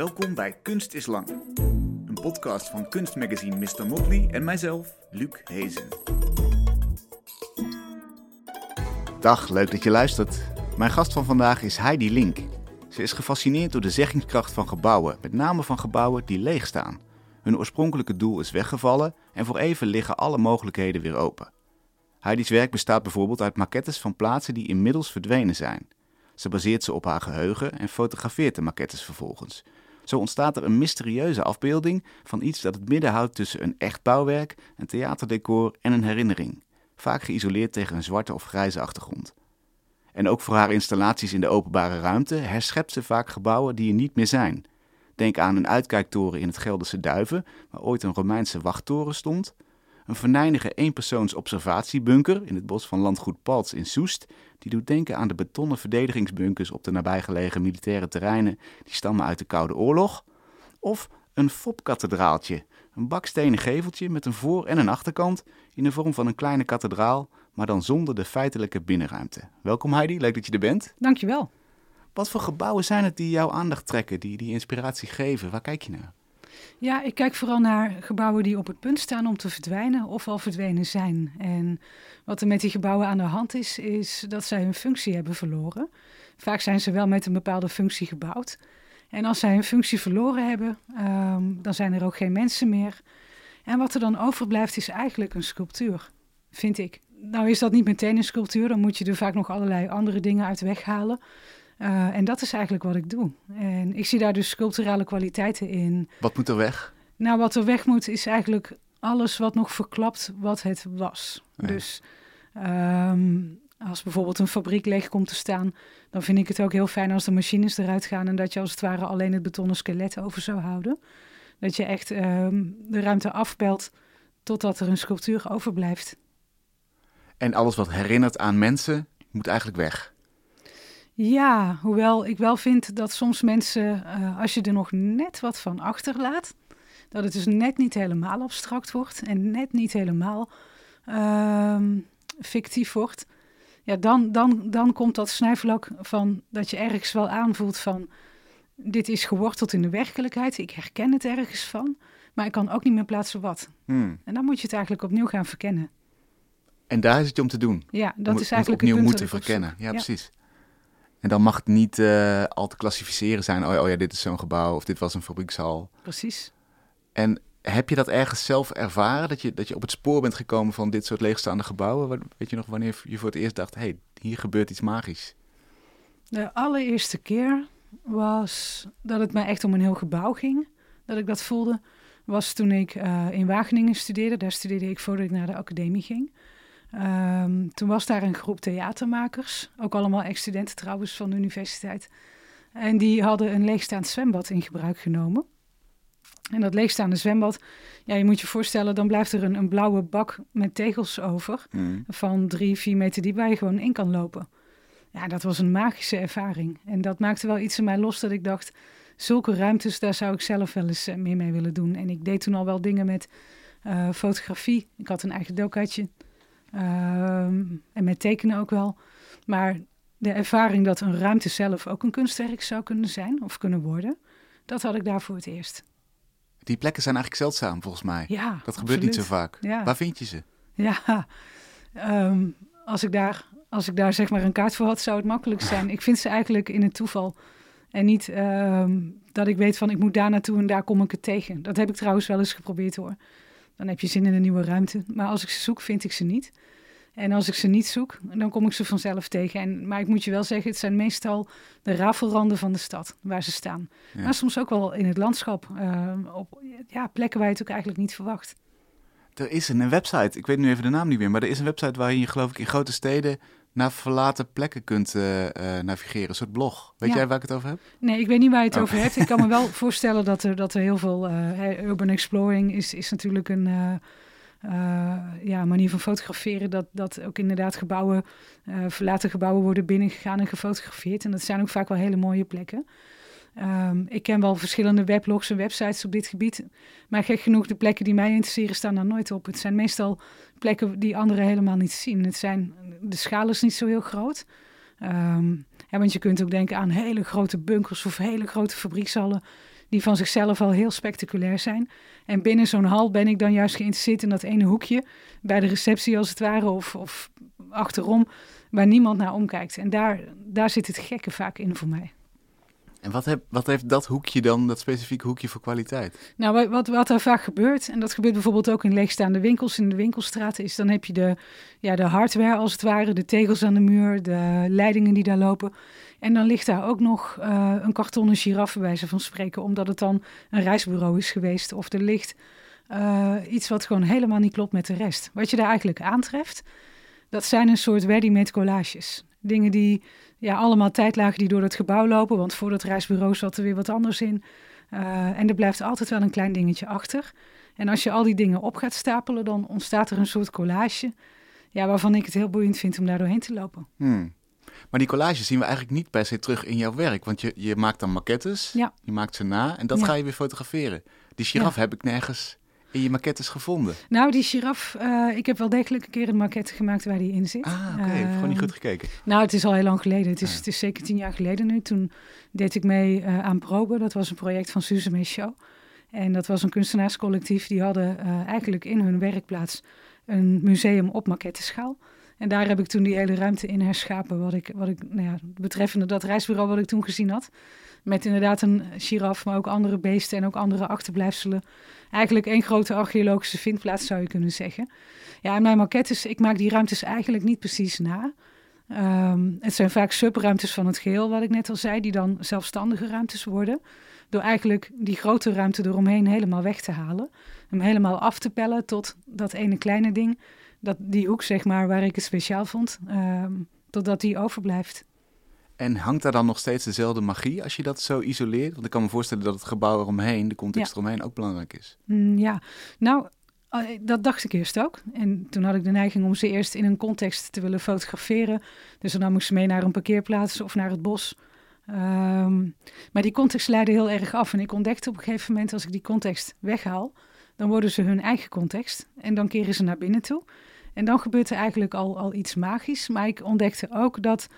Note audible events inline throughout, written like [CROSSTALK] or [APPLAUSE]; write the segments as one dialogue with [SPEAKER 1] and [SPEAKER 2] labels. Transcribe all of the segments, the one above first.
[SPEAKER 1] Welkom bij Kunst is Lang. Een podcast van kunstmagazine Mr. Motley en mijzelf, Luc Hezen. Dag, leuk dat je luistert. Mijn gast van vandaag is Heidi Link. Ze is gefascineerd door de zeggingskracht van gebouwen, met name van gebouwen die leeg staan. Hun oorspronkelijke doel is weggevallen en voor even liggen alle mogelijkheden weer open. Heidi's werk bestaat bijvoorbeeld uit maquettes van plaatsen die inmiddels verdwenen zijn. Ze baseert ze op haar geheugen en fotografeert de maquettes vervolgens. Zo ontstaat er een mysterieuze afbeelding van iets dat het midden houdt tussen een echt bouwwerk, een theaterdecor en een herinnering, vaak geïsoleerd tegen een zwarte of grijze achtergrond. En ook voor haar installaties in de openbare ruimte herschept ze vaak gebouwen die er niet meer zijn. Denk aan een uitkijktoren in het Gelderse Duiven, waar ooit een Romeinse wachttoren stond, een venijnige eenpersoons observatiebunker in het bos van landgoed Palts in Soest, die doet denken aan de betonnen verdedigingsbunkers op de nabijgelegen militaire terreinen die stammen uit de Koude Oorlog. Of een fopkathedraaltje, een bakstenen geveltje met een voor- en een achterkant in de vorm van een kleine kathedraal, maar dan zonder de feitelijke binnenruimte. Welkom Heidi, leuk dat je er bent.
[SPEAKER 2] Dankjewel.
[SPEAKER 1] Wat voor gebouwen zijn het die jouw aandacht trekken, die, die inspiratie geven? Waar kijk je naar?
[SPEAKER 2] Ja, ik kijk vooral naar gebouwen die op het punt staan om te verdwijnen of al verdwenen zijn. En wat er met die gebouwen aan de hand is, is dat zij hun functie hebben verloren. Vaak zijn ze wel met een bepaalde functie gebouwd. En als zij hun functie verloren hebben, ehm, dan zijn er ook geen mensen meer. En wat er dan overblijft is eigenlijk een sculptuur, vind ik. Nou is dat niet meteen een sculptuur, dan moet je er vaak nog allerlei andere dingen uit weghalen. Uh, en dat is eigenlijk wat ik doe. En ik zie daar dus sculpturale kwaliteiten in.
[SPEAKER 1] Wat moet er weg?
[SPEAKER 2] Nou, wat er weg moet is eigenlijk alles wat nog verklapt wat het was. Ja. Dus um, als bijvoorbeeld een fabriek leeg komt te staan, dan vind ik het ook heel fijn als de machines eruit gaan en dat je als het ware alleen het betonnen skelet over zou houden. Dat je echt um, de ruimte afbelt totdat er een sculptuur overblijft.
[SPEAKER 1] En alles wat herinnert aan mensen moet eigenlijk weg.
[SPEAKER 2] Ja, hoewel ik wel vind dat soms mensen, uh, als je er nog net wat van achterlaat, dat het dus net niet helemaal abstract wordt en net niet helemaal uh, fictief wordt. Ja, dan, dan, dan komt dat snijvlak van dat je ergens wel aanvoelt van dit is geworteld in de werkelijkheid. Ik herken het ergens van, maar ik kan ook niet meer plaatsen wat. Hmm. En dan moet je het eigenlijk opnieuw gaan verkennen.
[SPEAKER 1] En daar is het om te doen.
[SPEAKER 2] Ja, dat is eigenlijk
[SPEAKER 1] opnieuw
[SPEAKER 2] het
[SPEAKER 1] moeten verkennen. Ja, ja, precies. En dan mag het niet uh, al te klassificeren zijn. Oh, oh, ja, dit is zo'n gebouw of dit was een fabriekshal.
[SPEAKER 2] Precies.
[SPEAKER 1] En heb je dat ergens zelf ervaren? Dat je, dat je op het spoor bent gekomen van dit soort leegstaande gebouwen? Weet je nog wanneer je voor het eerst dacht: hé, hey, hier gebeurt iets magisch?
[SPEAKER 2] De allereerste keer was dat het mij echt om een heel gebouw ging. Dat ik dat voelde. Was toen ik uh, in Wageningen studeerde. Daar studeerde ik voordat ik naar de academie ging. Um, toen was daar een groep theatermakers, ook allemaal ex-studenten trouwens van de universiteit. En die hadden een leegstaand zwembad in gebruik genomen. En dat leegstaande zwembad, ja, je moet je voorstellen, dan blijft er een, een blauwe bak met tegels over mm. van drie, vier meter diep waar je gewoon in kan lopen. Ja, dat was een magische ervaring. En dat maakte wel iets in mij los dat ik dacht, zulke ruimtes, daar zou ik zelf wel eens meer mee willen doen. En ik deed toen al wel dingen met uh, fotografie. Ik had een eigen dokaatje. Um, en met tekenen ook wel. Maar de ervaring dat een ruimte zelf ook een kunstwerk zou kunnen zijn of kunnen worden, dat had ik daar voor het eerst.
[SPEAKER 1] Die plekken zijn eigenlijk zeldzaam volgens mij.
[SPEAKER 2] Ja,
[SPEAKER 1] dat gebeurt niet zo vaak.
[SPEAKER 2] Ja.
[SPEAKER 1] Waar vind je ze?
[SPEAKER 2] Ja, um, als, ik daar, als ik daar zeg maar een kaart voor had, zou het makkelijk zijn. ik vind ze eigenlijk in het toeval. En niet um, dat ik weet van ik moet daar naartoe en daar kom ik het tegen. Dat heb ik trouwens wel eens geprobeerd hoor. Dan heb je zin in een nieuwe ruimte. Maar als ik ze zoek, vind ik ze niet. En als ik ze niet zoek, dan kom ik ze vanzelf tegen. En, maar ik moet je wel zeggen, het zijn meestal de rafelranden van de stad waar ze staan. Ja. Maar soms ook wel in het landschap, uh, op ja, plekken waar je het ook eigenlijk niet verwacht.
[SPEAKER 1] Er is een website, ik weet nu even de naam niet meer, maar er is een website waar je geloof ik in grote steden naar verlaten plekken kunt uh, uh, navigeren, een soort blog. Weet
[SPEAKER 2] Ja.
[SPEAKER 1] jij waar ik het over heb?
[SPEAKER 2] Nee, ik weet niet waar je het
[SPEAKER 1] Oh.
[SPEAKER 2] over hebt. Ik kan me [LAUGHS] wel voorstellen dat er, dat er heel veel... eh, urban exploring is, is natuurlijk een eh, eh, ja, manier van fotograferen. Dat, dat ook inderdaad gebouwen, eh, verlaten gebouwen worden binnengegaan en gefotografeerd. En dat zijn ook vaak wel hele mooie plekken. Ehm, ik ken wel verschillende weblogs en websites op dit gebied. Maar gek genoeg, de plekken die mij interesseren staan daar nooit op. Het zijn meestal plekken die anderen helemaal niet zien. Het zijn, de schaal is niet zo heel groot. Ehm, want je kunt ook denken aan hele grote bunkers of hele grote fabriekshallen die van zichzelf al heel spectaculair zijn. En binnen zo'n hal ben ik dan juist geïnteresseerd in dat ene hoekje, bij de receptie als het ware, of, of achterom, waar niemand naar omkijkt. En daar, daar zit het gekke vaak in voor mij.
[SPEAKER 1] En wat, heb, wat heeft dat hoekje dan, dat specifieke hoekje voor kwaliteit?
[SPEAKER 2] Nou, wat, wat er vaak gebeurt, en dat gebeurt bijvoorbeeld ook in leegstaande winkels in de winkelstraten, is dan heb je de, ja, de hardware als het ware, de tegels aan de muur, de leidingen die daar lopen. En dan ligt daar ook nog uh, een kartonnen giraffe bij ze van spreken, omdat het dan een reisbureau is geweest. Of er ligt uh, iets wat gewoon helemaal niet klopt met de rest. Wat je daar eigenlijk aantreft, dat zijn een soort ready-made collages. Dingen die ja, allemaal tijdlagen die door het gebouw lopen, want voor dat reisbureau zat er weer wat anders in. Uh, en er blijft altijd wel een klein dingetje achter. En als je al die dingen op gaat stapelen, dan ontstaat er een soort collage. Ja, waarvan ik het heel boeiend vind om daar doorheen te lopen.
[SPEAKER 1] Hmm. Maar die collages zien we eigenlijk niet per se terug in jouw werk. Want je, je maakt dan maquettes,
[SPEAKER 2] ja.
[SPEAKER 1] je maakt ze na en dat ja. ga je weer fotograferen. Die giraf heb ik nergens in je maquettes gevonden?
[SPEAKER 2] Nou, die giraf, uh, ik heb wel degelijk een keer een maquette gemaakt waar die in zit.
[SPEAKER 1] Ah, oké. Okay. Uh, gewoon niet goed gekeken.
[SPEAKER 2] Nou, het is al heel lang geleden. Het is, ah. het is zeker tien jaar geleden nu. Toen deed ik mee uh, aan Probe. Dat was een project van Suze Show. En dat was een kunstenaarscollectief. Die hadden eigenlijk in hun werkplaats een museum op maquetteschaal. En daar heb ik toen die hele ruimte in herschapen. Wat ik, wat ik nou ja, betreffende dat reisbureau wat ik toen gezien had. Met inderdaad een giraf, maar ook andere beesten en ook andere achterblijfselen. Eigenlijk één grote archeologische vindplaats zou je kunnen zeggen. Ja, en mijn maquettes, ik maak die ruimtes eigenlijk niet precies na. Um, het zijn vaak subruimtes van het geheel, wat ik net al zei, die dan zelfstandige ruimtes worden. Door eigenlijk die grote ruimte eromheen helemaal weg te halen. Hem helemaal af te pellen tot dat ene kleine ding. Dat, die hoek, zeg maar, waar ik het speciaal vond. Um, totdat die overblijft.
[SPEAKER 1] En hangt daar dan nog steeds dezelfde magie als je dat zo isoleert? Want ik kan me voorstellen dat het gebouw eromheen, de context ja. eromheen, ook belangrijk is.
[SPEAKER 2] Mm, ja, nou, dat dacht ik eerst ook. En toen had ik de neiging om ze eerst in een context te willen fotograferen. Dus dan ik ze mee naar een parkeerplaats of naar het bos. Um, maar die context leidde heel erg af. En ik ontdekte op een gegeven moment, als ik die context weghaal, dan worden ze hun eigen context. En dan keren ze naar binnen toe. En dan gebeurt er eigenlijk al, al iets magisch. Maar ik ontdekte ook dat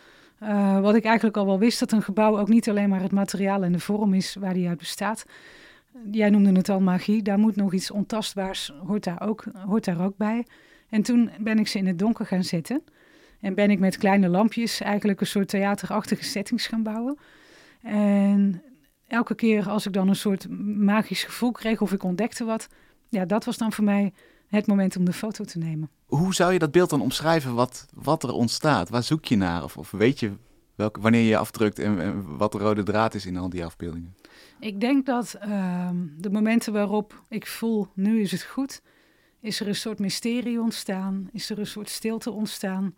[SPEAKER 2] uh, wat ik eigenlijk al wel wist, dat een gebouw ook niet alleen maar het materiaal en de vorm is waar die uit bestaat. Jij noemde het al magie, daar moet nog iets ontastbaars, hoort daar ook, hoort daar ook bij. En toen ben ik ze in het donker gaan zetten. En ben ik met kleine lampjes eigenlijk een soort theaterachtige settings gaan bouwen. En elke keer als ik dan een soort magisch gevoel kreeg of ik ontdekte wat, ja, dat was dan voor mij het moment om de foto te nemen.
[SPEAKER 1] Hoe zou je dat beeld dan omschrijven wat, wat er ontstaat? Waar zoek je naar? Of, of weet je wanneer je afdrukt en, en, wat de rode draad is in al die afbeeldingen?
[SPEAKER 2] Ik denk dat uh, de momenten waarop ik voel, nu is het goed, is er een soort mysterie ontstaan, is er een soort stilte ontstaan.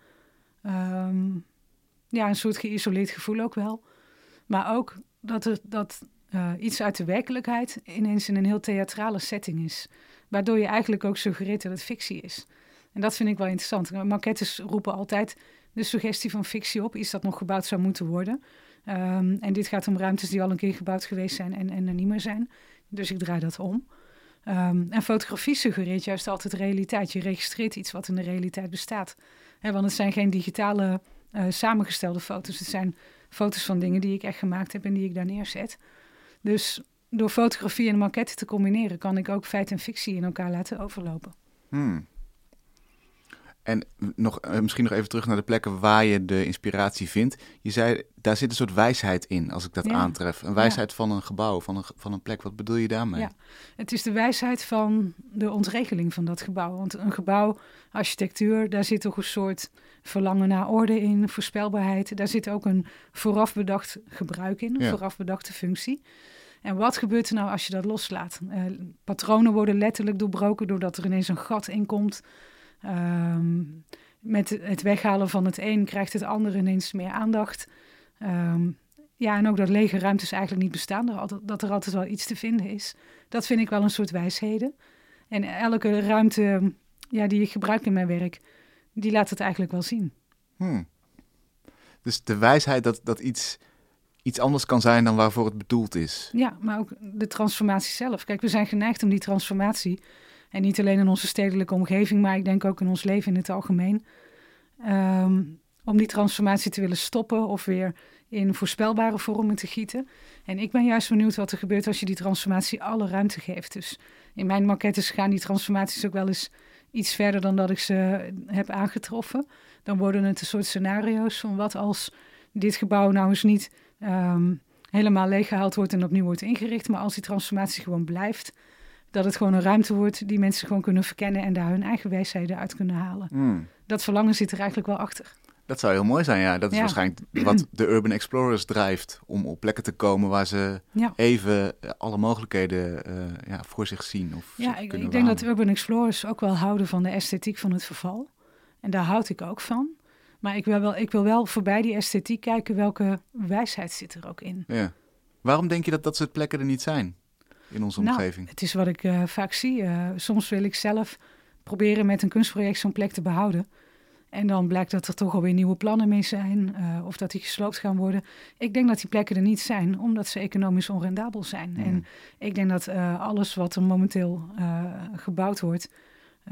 [SPEAKER 2] Um, ja, een soort geïsoleerd gevoel ook wel. Maar ook dat, er, dat uh, iets uit de werkelijkheid ineens in een heel theatrale setting is. Waardoor je eigenlijk ook suggereert dat het fictie is. En dat vind ik wel interessant. Maquettes roepen altijd de suggestie van fictie op. Iets dat nog gebouwd zou moeten worden. Um, en dit gaat om ruimtes die al een keer gebouwd geweest zijn en, en er niet meer zijn. Dus ik draai dat om. Um, en fotografie suggereert juist altijd realiteit. Je registreert iets wat in de realiteit bestaat. Want het zijn geen digitale uh, samengestelde foto's. Het zijn foto's van dingen die ik echt gemaakt heb en die ik daar neerzet. Dus door fotografie en maquette te combineren, kan ik ook feit en fictie in elkaar laten overlopen.
[SPEAKER 1] Hmm. En nog, uh, misschien nog even terug naar de plekken waar je de inspiratie vindt. Je zei, daar zit een soort wijsheid in, als ik dat ja. aantref. Een wijsheid ja. van een gebouw, van een, van een plek. Wat bedoel je daarmee?
[SPEAKER 2] Ja, het is de wijsheid van de ontregeling van dat gebouw. Want een gebouw, architectuur, daar zit toch een soort verlangen naar orde in, voorspelbaarheid. Daar zit ook een vooraf bedacht gebruik in, een ja. vooraf bedachte functie. En wat gebeurt er nou als je dat loslaat? Uh, patronen worden letterlijk doorbroken doordat er ineens een gat in komt. Um, met het weghalen van het een krijgt het ander ineens meer aandacht. Um, ja, en ook dat lege ruimtes eigenlijk niet bestaan, dat er altijd wel iets te vinden is. Dat vind ik wel een soort wijsheden. En elke ruimte ja, die ik gebruik in mijn werk, die laat het eigenlijk wel zien.
[SPEAKER 1] Hmm. Dus de wijsheid dat, dat iets iets anders kan zijn dan waarvoor het bedoeld is.
[SPEAKER 2] Ja, maar ook de transformatie zelf. Kijk, we zijn geneigd om die transformatie, en niet alleen in onze stedelijke omgeving, maar ik denk ook in ons leven in het algemeen, um, om die transformatie te willen stoppen of weer in voorspelbare vormen te gieten. En ik ben juist benieuwd wat er gebeurt als je die transformatie alle ruimte geeft. Dus in mijn maquettes gaan die transformaties ook wel eens iets verder dan dat ik ze heb aangetroffen. Dan worden het een soort scenario's van wat als dit gebouw nou eens niet um, helemaal leeggehaald wordt en opnieuw wordt ingericht, maar als die transformatie gewoon blijft, dat het gewoon een ruimte wordt die mensen gewoon kunnen verkennen en daar hun eigen wijsheden uit kunnen halen.
[SPEAKER 1] Hmm.
[SPEAKER 2] Dat verlangen zit er eigenlijk wel achter.
[SPEAKER 1] Dat zou heel mooi zijn, ja. Dat is waarschijnlijk wat [CLEARS THROAT] de Urban Explorers drijft. Om op plekken te komen waar ze even eh, alle mogelijkheden uh, ja, voor zich zien. Of
[SPEAKER 2] ja, ik, ik denk dat Urban Explorers ook wel houden van de esthetiek van het verval. En daar houd ik ook van. Maar ik wil wel, ik wil wel voorbij die esthetiek kijken welke wijsheid zit er ook in.
[SPEAKER 1] Ja. Waarom denk je dat dat soort plekken er niet zijn in onze
[SPEAKER 2] nou,
[SPEAKER 1] omgeving?
[SPEAKER 2] Het is wat ik uh, vaak zie. soms wil ik zelf proberen met een kunstproject zo'n plek te behouden. En dan blijkt dat er toch alweer nieuwe plannen mee zijn, uh, of dat die gesloopt gaan worden. Ik denk dat die plekken er niet zijn, omdat ze economisch onrendabel zijn.
[SPEAKER 1] Hmm.
[SPEAKER 2] En ik denk dat uh, alles wat er momenteel uh, gebouwd wordt,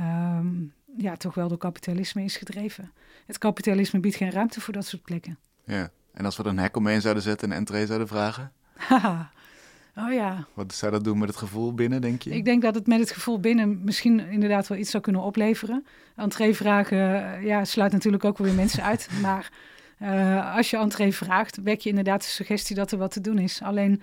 [SPEAKER 2] um, ja, toch wel door kapitalisme is gedreven. Het kapitalisme biedt geen ruimte voor dat soort plekken.
[SPEAKER 1] Ja, en als we er een hek omheen zouden zetten en entree zouden vragen?
[SPEAKER 2] Haha. Oh ja.
[SPEAKER 1] Wat zou dat doen met het gevoel binnen, denk je?
[SPEAKER 2] Ik denk dat het met het gevoel binnen misschien inderdaad wel iets zou kunnen opleveren. Entree-vragen eh, ja, sluit natuurlijk ook weer mensen uit. [LAUGHS] Maar uh, als je entree vraagt, wek je inderdaad de suggestie dat er wat te doen is. Alleen,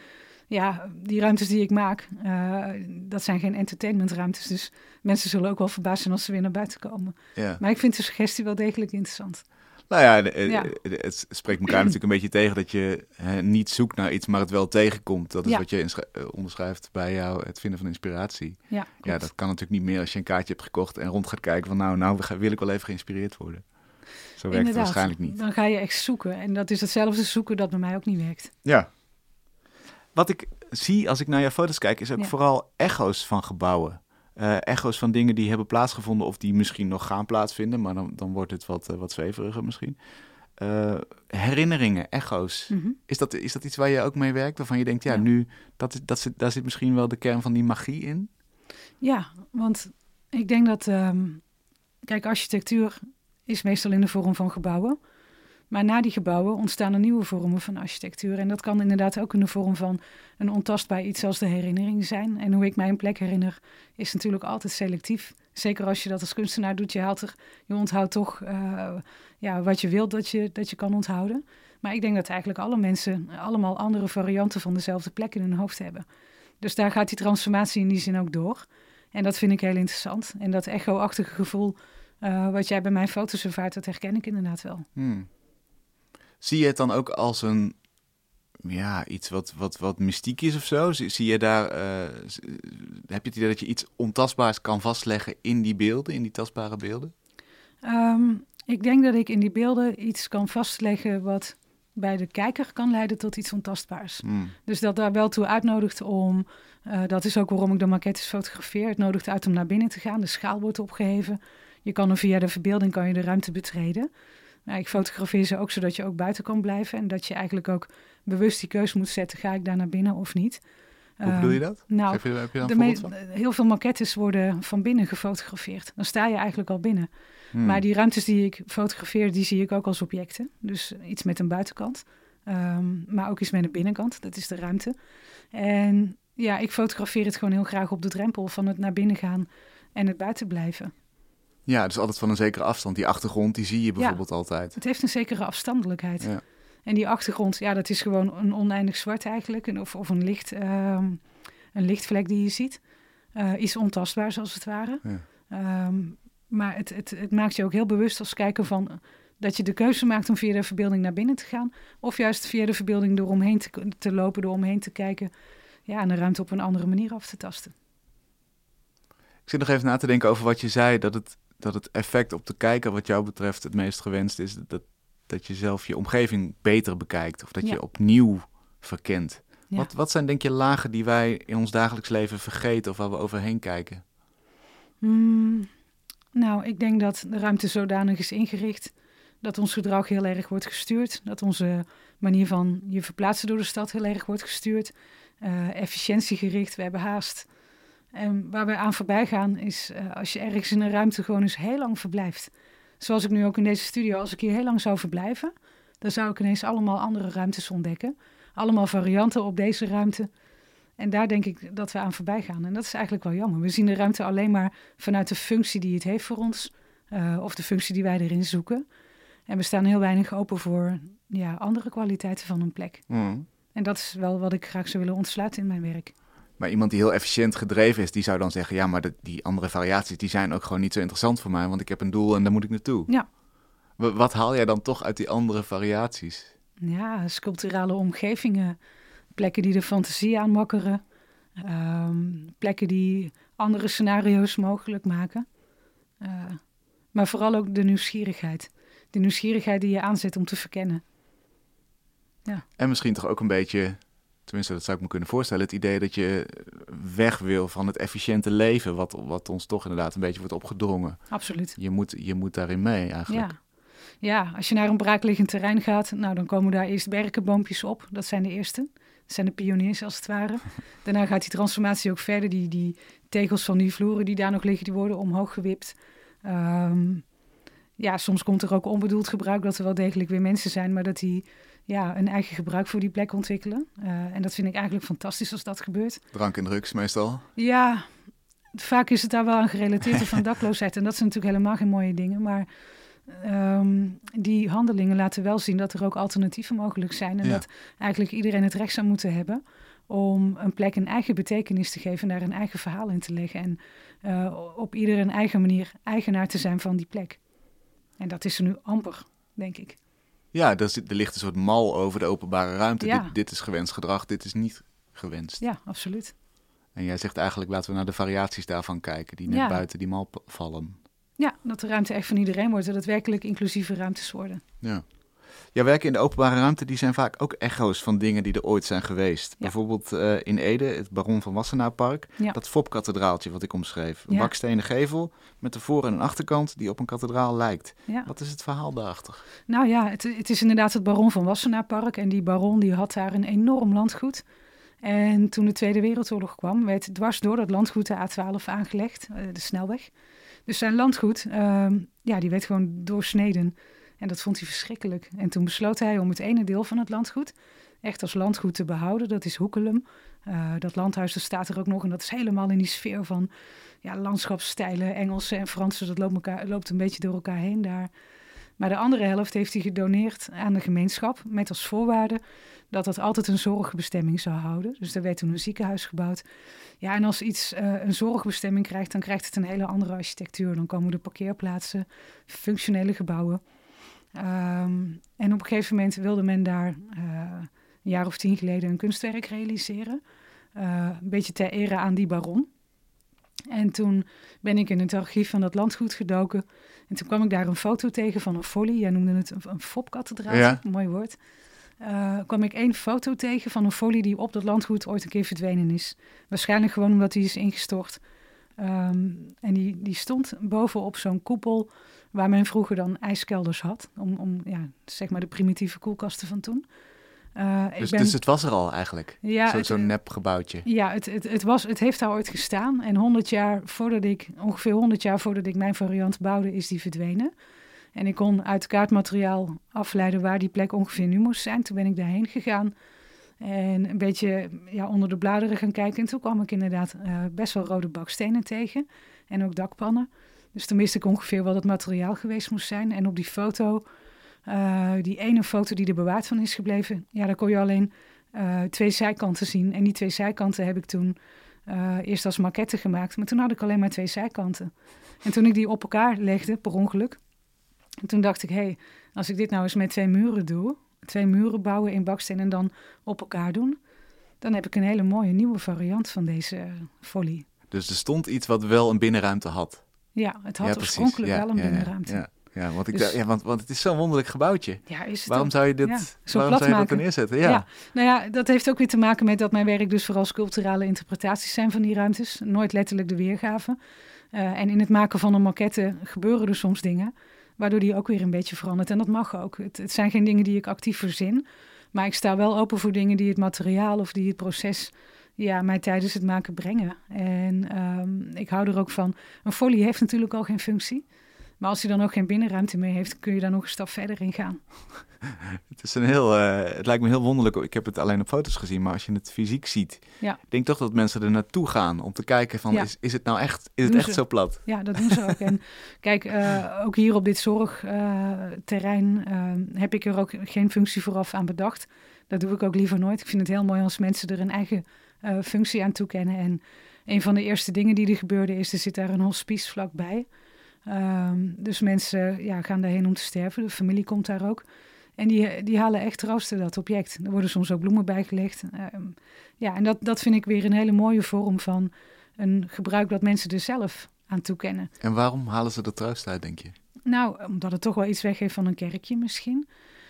[SPEAKER 2] ja, die ruimtes die ik maak, uh, dat zijn geen entertainmentruimtes. Dus mensen zullen ook wel verbaasd zijn als ze weer naar buiten komen.
[SPEAKER 1] Ja.
[SPEAKER 2] Maar ik vind de suggestie wel degelijk interessant.
[SPEAKER 1] Nou ja, ja, het spreekt elkaar [CLEARS THROAT] natuurlijk een beetje tegen dat je hè, niet zoekt naar iets, maar het wel tegenkomt. Dat is
[SPEAKER 2] Ja.
[SPEAKER 1] wat je eh, onderschrijft bij jou, het vinden van inspiratie.
[SPEAKER 2] Ja,
[SPEAKER 1] dat kan natuurlijk niet meer als je een kaartje hebt gekocht en rond gaat kijken van nou, nou wil ik wel even geïnspireerd worden. Zo werkt het
[SPEAKER 2] Inderdaad.
[SPEAKER 1] waarschijnlijk niet.
[SPEAKER 2] Dan ga je echt zoeken. En dat is hetzelfde zoeken dat bij mij ook niet werkt.
[SPEAKER 1] Ja. Wat ik zie als ik naar jouw foto's kijk, is ook
[SPEAKER 2] Ja.
[SPEAKER 1] vooral echo's van gebouwen. Eh, echo's van dingen die hebben plaatsgevonden of die misschien nog gaan plaatsvinden, maar dan, dan wordt het wat, eh, wat zweveriger misschien. Eh, herinneringen, echo's.
[SPEAKER 2] Mhm.
[SPEAKER 1] Is dat, is dat iets waar je ook mee werkt? Waarvan je denkt, ja,
[SPEAKER 2] Ja.
[SPEAKER 1] nu, dat, is- dat zit, daar zit misschien wel de kern van die magie in?
[SPEAKER 2] Ja, want ik denk dat, ehm, kijk, architectuur is meestal in de vorm van gebouwen. Maar na die gebouwen ontstaan er nieuwe vormen van architectuur. En dat kan inderdaad ook in de vorm van een ontastbaar iets als de herinnering zijn. En hoe ik mij een plek herinner, is natuurlijk altijd selectief. Zeker als je dat als kunstenaar doet, je, haalt er, je onthoudt toch eh, ja, wat je wilt dat je, dat je kan onthouden. Maar ik denk dat eigenlijk alle mensen allemaal andere varianten van dezelfde plek in hun hoofd hebben. Dus daar gaat die transformatie in die zin ook door. En dat vind ik heel interessant. En dat echo-achtige gevoel eh, wat jij bij mijn foto's ervaart, dat herken ik inderdaad wel.
[SPEAKER 1] Hmm. Zie je het dan ook als een, ja, iets wat, wat, wat mystiek is of zo? Zie, zie je daar, eh, heb je het idee dat je iets ontastbaars kan vastleggen in die beelden, in die tastbare beelden?
[SPEAKER 2] Ehm, ik denk dat ik in die beelden iets kan vastleggen wat bij de kijker kan leiden tot iets ontastbaars.
[SPEAKER 1] Hmm.
[SPEAKER 2] Dus dat daar wel toe uitnodigt om, eh, dat is ook waarom ik de maquettes fotografeer, het nodigt uit om naar binnen te gaan. De schaal wordt opgeheven. Je kan er via de verbeelding kan je de ruimte betreden. Maar ik fotografeer ze ook zodat je ook buiten kan blijven en dat je eigenlijk ook bewust die keus moet zetten, ga ik daar naar binnen of niet.
[SPEAKER 1] Hoe bedoel je
[SPEAKER 2] Ehm,
[SPEAKER 1] dat?
[SPEAKER 2] Nou,
[SPEAKER 1] heb je, heb je
[SPEAKER 2] heel veel maquettes worden van binnen gefotografeerd. Dan sta je eigenlijk al binnen.
[SPEAKER 1] Hmm.
[SPEAKER 2] Maar die ruimtes die ik fotografeer, die zie ik ook als objecten. Dus iets met een buitenkant, Ehm, maar ook iets met een binnenkant. Dat is de ruimte. En ja, ik fotografeer het gewoon heel graag op de drempel van het naar binnen gaan en het buiten blijven.
[SPEAKER 1] Ja, dus altijd van een zekere afstand. Die achtergrond, die zie je bijvoorbeeld altijd.
[SPEAKER 2] Het heeft een zekere afstandelijkheid.
[SPEAKER 1] Ja.
[SPEAKER 2] En die achtergrond, ja, dat is gewoon een oneindig zwart eigenlijk. Een- Of, of een, licht, ehm, een lichtvlek die je ziet. Eh, iets ontastbaars als het ware.
[SPEAKER 1] Ja.
[SPEAKER 2] Ehm, maar het, het, het maakt je ook heel bewust als kijker van... eh, dat je de keuze maakt om via de verbeelding naar binnen te gaan. Of juist via de verbeelding door omheen te, te lopen, door omheen te kijken. Ja, en de ruimte op een andere manier af te tasten.
[SPEAKER 1] Ik zit nog even na te denken over wat je zei, dat het, dat het effect op de kijker wat jou betreft het meest gewenst is. Dat, dat je zelf je omgeving beter bekijkt of dat
[SPEAKER 2] Ja.
[SPEAKER 1] je opnieuw verkent.
[SPEAKER 2] Ja.
[SPEAKER 1] Wat, wat zijn denk je lagen die wij in ons dagelijks leven vergeten of waar we overheen kijken?
[SPEAKER 2] Hmm, nou, ik denk dat de ruimte zodanig is ingericht dat ons gedrag heel erg wordt gestuurd. Dat onze manier van je verplaatsen door de stad heel erg wordt gestuurd. Eh, efficiëntiegericht, we hebben haast. En waar we aan voorbij gaan is eh, als je ergens in een ruimte gewoon eens heel lang verblijft. Zoals ik nu ook in deze studio, als ik hier heel lang zou verblijven, dan zou ik ineens allemaal andere ruimtes ontdekken. Allemaal varianten op deze ruimte. En daar denk ik dat we aan voorbij gaan. En dat is eigenlijk wel jammer. We zien de ruimte alleen maar vanuit de functie die het heeft voor ons. Uh, of de functie die wij erin zoeken. En we staan heel weinig open voor ja, andere kwaliteiten van een plek. Mm. En dat is wel wat ik graag zou willen ontsluiten in mijn werk.
[SPEAKER 1] Maar iemand die heel efficiënt gedreven is, die zou dan zeggen: ja, maar de, die andere variaties die zijn ook gewoon niet zo interessant voor mij, want ik heb een doel en daar moet ik naartoe.
[SPEAKER 2] Ja.
[SPEAKER 1] wat haal jij dan toch uit die andere variaties?
[SPEAKER 2] Ja, sculpturale omgevingen, plekken die de fantasie aanmakkeren, um, plekken die andere scenario's mogelijk maken. Uh, maar vooral ook de nieuwsgierigheid. De nieuwsgierigheid die je aanzet om te verkennen. Ja.
[SPEAKER 1] En misschien toch ook een beetje, tenminste dat zou ik me kunnen voorstellen, het idee dat je weg wil van het efficiënte leven, wat, wat ons toch inderdaad een beetje wordt opgedrongen.
[SPEAKER 2] Absoluut.
[SPEAKER 1] Je moet, je moet daarin mee eigenlijk.
[SPEAKER 2] Ja. Ja, als je naar een braakliggend terrein gaat, nou, dan komen daar eerst berkenboompjes op. Dat zijn de eerste. Dat zijn de pioniers als het ware. [LAUGHS] Daarna gaat die transformatie ook verder. Die, die tegels van die vloeren die daar nog liggen, die worden omhoog gewipt. Ehm, ja, soms komt er ook onbedoeld gebruik dat er wel degelijk weer mensen zijn, maar dat die ja, een eigen gebruik voor die plek ontwikkelen. Uh, en dat vind ik eigenlijk fantastisch als dat gebeurt.
[SPEAKER 1] Drank en drugs meestal?
[SPEAKER 2] Ja, vaak is het daar wel aan gerelateerd of van [LAUGHS] dakloosheid. En dat zijn natuurlijk helemaal geen mooie dingen. Maar um, die handelingen laten wel zien dat er ook alternatieven mogelijk zijn. En dat eigenlijk iedereen het recht zou moeten hebben om een plek een eigen betekenis te geven, daar een eigen verhaal in te leggen. En uh, op ieder een eigen manier eigenaar te zijn van die plek. En dat is er nu amper, denk ik.
[SPEAKER 1] Ja, er, er ligt een soort mal over de openbare ruimte. Ja. Dit, dit, is gewenst gedrag, dit is niet gewenst.
[SPEAKER 2] Ja, absoluut.
[SPEAKER 1] En jij zegt eigenlijk, laten we naar de variaties daarvan kijken, die net buiten die mal vallen.
[SPEAKER 2] Ja, dat de ruimte echt van iedereen wordt en dat werkelijk inclusieve ruimtes worden.
[SPEAKER 1] Ja. Ja, werken in de openbare ruimte die zijn vaak ook echo's van dingen die er ooit zijn geweest. Bijvoorbeeld uh, in Ede, het Baron van Wassenaar Park, ja. dat FOP-kathedraaltje wat ik omschreef. Een bakstenen gevel met de voor- en een achterkant die op een kathedraal lijkt. Wat is het verhaal daarachter?
[SPEAKER 2] Nou ja, het, het is inderdaad het Baron van Wassenaar Park en die baron die had daar een enorm landgoed. En toen de Tweede Wereldoorlog kwam, werd dwars door dat landgoed de A12 aangelegd, eh, de snelweg. Dus zijn landgoed, uh, ja, die werd gewoon doorsneden. En dat vond hij verschrikkelijk. En toen besloot hij om het ene deel van het landgoed echt als landgoed te behouden. Dat is Hoekelum. Uh, dat landhuis dat staat er ook nog en dat is helemaal in die sfeer van ja, landschapsstijlen, Engelse en Franse. Dat loopt, elkaar, loopt een beetje door elkaar heen daar. Maar de andere helft heeft hij gedoneerd aan de gemeenschap met als voorwaarde dat dat altijd een zorgbestemming zou houden. Dus er werd toen een ziekenhuis gebouwd. Ja, en als iets uh, een zorgbestemming krijgt, dan krijgt het een hele andere architectuur. Dan komen er parkeerplaatsen, functionele gebouwen. Um, en op een gegeven moment wilde men daar uh, een jaar of tien geleden een kunstwerk realiseren. Uh, een beetje ter ere aan die baron. En toen ben ik in het archief van dat landgoed gedoken. En toen kwam ik daar een foto tegen van een folie. Jij noemde het een, een fopkathedraal, ja. mooi woord. Uh, kwam ik één foto tegen van een folie die op dat landgoed ooit een keer verdwenen is. Waarschijnlijk gewoon omdat die is ingestort. Um, en die, die stond bovenop zo'n koepel waar men vroeger dan ijskelders had. Om, om ja, zeg maar de primitieve koelkasten van toen.
[SPEAKER 1] Uh, dus, ben... dus, het was er al eigenlijk? Ja, Zo'n nep gebouwtje?
[SPEAKER 2] Ja, het, het, het, was, het heeft daar ooit gestaan. En 100 jaar voordat ik, ongeveer 100 jaar voordat ik mijn variant bouwde, is die verdwenen. En ik kon uit kaartmateriaal afleiden waar die plek ongeveer nu moest zijn. Toen ben ik daarheen gegaan en een beetje ja, onder de bladeren gaan kijken. En toen kwam ik inderdaad uh, best wel rode bakstenen tegen en ook dakpannen. Dus toen wist ik ongeveer wat het materiaal geweest moest zijn. En op die foto, uh, die ene foto die er bewaard van is gebleven, ja, daar kon je alleen uh, twee zijkanten zien. En die twee zijkanten heb ik toen eerst als maquette gemaakt, maar toen had ik alleen maar twee zijkanten. En toen ik die op elkaar legde, per ongeluk, en toen dacht ik, hé, hey, als ik dit nou eens met twee muren doe, twee muren bouwen in baksteen en dan op elkaar doen, dan heb ik een hele mooie nieuwe variant van deze folie.
[SPEAKER 1] Dus er stond iets wat wel een binnenruimte had.
[SPEAKER 2] Ja, het had oorspronkelijk wel een binnenruimte.
[SPEAKER 1] Ja, ja, want, ik dus, ja want, want het is zo'n wonderlijk gebouwtje.
[SPEAKER 2] Ja, is het
[SPEAKER 1] waarom zou je dit waarom zou je dat neerzetten? Ja. ja.
[SPEAKER 2] nou ja, dat heeft ook weer te maken met dat mijn werk dus vooral sculpturale interpretaties zijn van die ruimtes. Nooit letterlijk de weergave. Uh, en in het maken van een maquette gebeuren er soms dingen waardoor die ook weer een beetje verandert. En dat mag ook. Het, het, zijn geen dingen die ik actief verzin, maar ik sta wel open voor dingen die het materiaal of die het proces ja, mij tijdens het maken brengen. En um, ik hou er ook van. Een folie heeft natuurlijk al geen functie. Maar als hij dan ook geen binnenruimte meer heeft, kun je daar nog een stap verder in gaan. [LAUGHS]
[SPEAKER 1] Het, is een heel, eh, het lijkt me heel wonderlijk. Ik heb het alleen op foto's gezien, maar als je het fysiek ziet,
[SPEAKER 2] Ja.
[SPEAKER 1] ik denk toch dat mensen er naartoe gaan om te kijken van,
[SPEAKER 2] Ja.
[SPEAKER 1] is, is het nou echt, is het echt
[SPEAKER 2] ze.
[SPEAKER 1] zo plat?
[SPEAKER 2] Ja, dat doen ze ook. En [LAUGHS] kijk, eh, ook hier op dit zorgterrein eh, heb ik er ook geen functie vooraf aan bedacht. Dat doe ik ook liever nooit. Ik vind het heel mooi als mensen er een eigen functie aan toekennen. En een van de eerste dingen die er gebeurde is, er zit daar een hospice vlakbij. Ehm, dus mensen ja, gaan daarheen om te sterven. De familie komt daar ook. En die, die halen echt troosten, dat object. Er worden soms ook bloemen bijgelegd. Ehm, ja, en dat, dat vind ik weer een hele mooie vorm van een gebruik dat mensen er zelf aan toekennen.
[SPEAKER 1] En waarom halen ze er troost uit, denk je?
[SPEAKER 2] Nou, omdat het toch wel iets weggeeft van een kerkje misschien.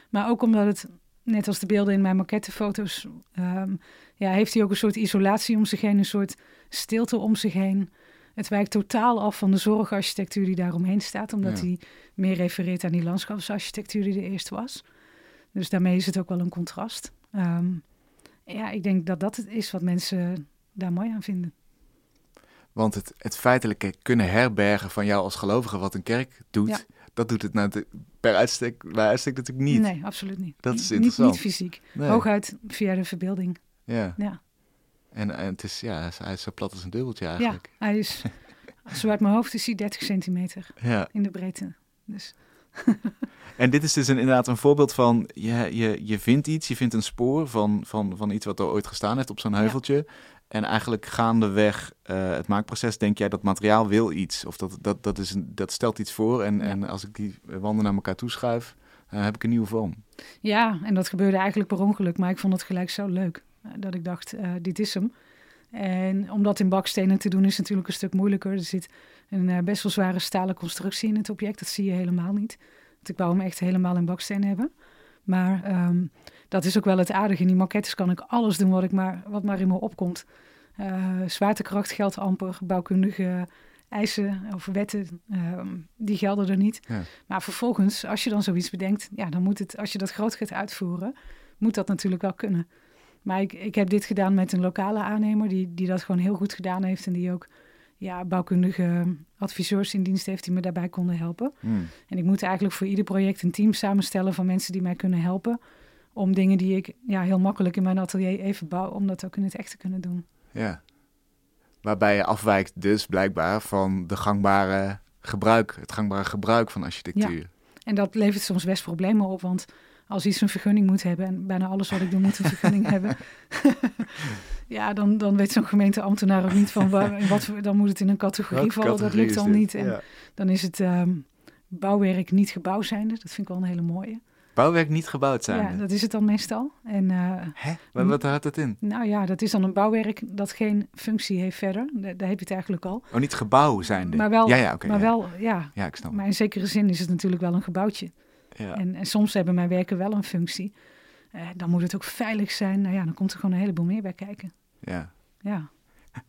[SPEAKER 2] Maar ook omdat het, net als de beelden in mijn maquettefoto's, ehm, ja, heeft hij ook een soort isolatie om zich heen, een soort stilte om zich heen. Het wijkt totaal af van de zorgarchitectuur die daaromheen staat, omdat
[SPEAKER 1] Ja.
[SPEAKER 2] hij meer refereert aan die landschapsarchitectuur die er eerst was. Dus daarmee is het ook wel een contrast. Ehm, ja, ik denk dat dat het is wat mensen daar mooi aan vinden.
[SPEAKER 1] Want het, het feitelijke kunnen herbergen van jou als gelovige wat een kerk doet,
[SPEAKER 2] Ja.
[SPEAKER 1] dat doet het nou per uitstek, bij uitstek natuurlijk niet.
[SPEAKER 2] Nee, absoluut niet.
[SPEAKER 1] Dat is
[SPEAKER 2] Niet-
[SPEAKER 1] interessant.
[SPEAKER 2] Niet, fysiek.
[SPEAKER 1] Nee.
[SPEAKER 2] Hooguit via de verbeelding.
[SPEAKER 1] Ja.
[SPEAKER 2] Ja.
[SPEAKER 1] En, en het is, ja, hij is zo plat als een dubbeltje
[SPEAKER 2] Ja,
[SPEAKER 1] eigenlijk.
[SPEAKER 2] hij is, [LAUGHS] zo uit mijn hoofd is hij 30 centimeter
[SPEAKER 1] Ja.
[SPEAKER 2] in de breedte. Dus [LAUGHS]
[SPEAKER 1] En dit is dus een, inderdaad een voorbeeld van, je, je, je vindt iets, je vindt een spoor van, van, van iets wat er ooit gestaan heeft op zo'n heuveltje. En eigenlijk gaandeweg eh het maakproces denk jij dat materiaal wil iets. Of dat, dat, dat, is een, dat stelt iets voor. En,
[SPEAKER 2] Ja.
[SPEAKER 1] en als ik die wanden naar elkaar toeschuif, dan heb ik een nieuwe vorm.
[SPEAKER 2] ja, en dat gebeurde eigenlijk per ongeluk, maar ik vond het gelijk zo leuk. Eh, Dat ik dacht, eh, dit is hem. En om dat in bakstenen te doen is natuurlijk een stuk moeilijker. Er zit een eh, best wel zware stalen constructie in het object. Dat zie je helemaal niet. Want ik wou hem echt helemaal in baksteen hebben. Maar ehm, dat is ook wel het aardige. In die maquettes kan ik alles doen wat, ik maar, wat maar in me opkomt. Eh, zwaartekracht geldt amper. Bouwkundige eisen of wetten, ehm, die gelden er niet.
[SPEAKER 1] Ja.
[SPEAKER 2] Maar vervolgens, als je dan zoiets bedenkt, ja, dan moet het, als je dat groot gaat uitvoeren, moet dat natuurlijk wel kunnen. Maar ik, ik heb dit gedaan met een lokale aannemer die, die dat gewoon heel goed gedaan heeft en die ook ja, bouwkundige adviseurs in dienst heeft die me daarbij konden helpen.
[SPEAKER 1] Hmm.
[SPEAKER 2] En ik moet eigenlijk voor ieder project een team samenstellen van mensen die mij kunnen helpen om dingen die ik ja, heel makkelijk in mijn atelier even bouw, om dat ook in het echt te kunnen doen.
[SPEAKER 1] Ja. Waarbij je afwijkt dus blijkbaar van de gangbare gebruik, het gangbare gebruik van architectuur.
[SPEAKER 2] En dat levert soms best problemen op, want als iets een vergunning moet hebben, en bijna alles wat ik doe moet een vergunning [LAUGHS] hebben, [LAUGHS] ja, dan, dan weet zo'n gemeenteambtenaar ook niet van waar, wat, dan moet het in een categorie
[SPEAKER 1] Welke
[SPEAKER 2] vallen, dat lukt dan
[SPEAKER 1] dit?
[SPEAKER 2] niet. En
[SPEAKER 1] Ja.
[SPEAKER 2] dan is het ehm, bouwwerk niet gebouw zijnde, dat vind ik wel een hele mooie.
[SPEAKER 1] Bouwwerk niet gebouwd zijn.
[SPEAKER 2] Ja, dat is het dan meestal. En eh,
[SPEAKER 1] Hè? Wat, wat houdt dat in?
[SPEAKER 2] nou ja, dat is dan een bouwwerk dat geen functie heeft verder, daar, daar heb je het eigenlijk al.
[SPEAKER 1] Oh, niet gebouw zijnde.
[SPEAKER 2] Maar wel,
[SPEAKER 1] ja, ja, oké.
[SPEAKER 2] maar
[SPEAKER 1] ja.
[SPEAKER 2] wel, ja,
[SPEAKER 1] ja, ik snap.
[SPEAKER 2] maar in zekere zin is het natuurlijk wel een gebouwtje.
[SPEAKER 1] Ja.
[SPEAKER 2] En, en soms hebben mijn werken wel een functie. Eh, dan moet het ook veilig zijn. Nou ja, dan komt er gewoon een heleboel meer bij kijken.
[SPEAKER 1] ja.
[SPEAKER 2] Ja, [LAUGHS]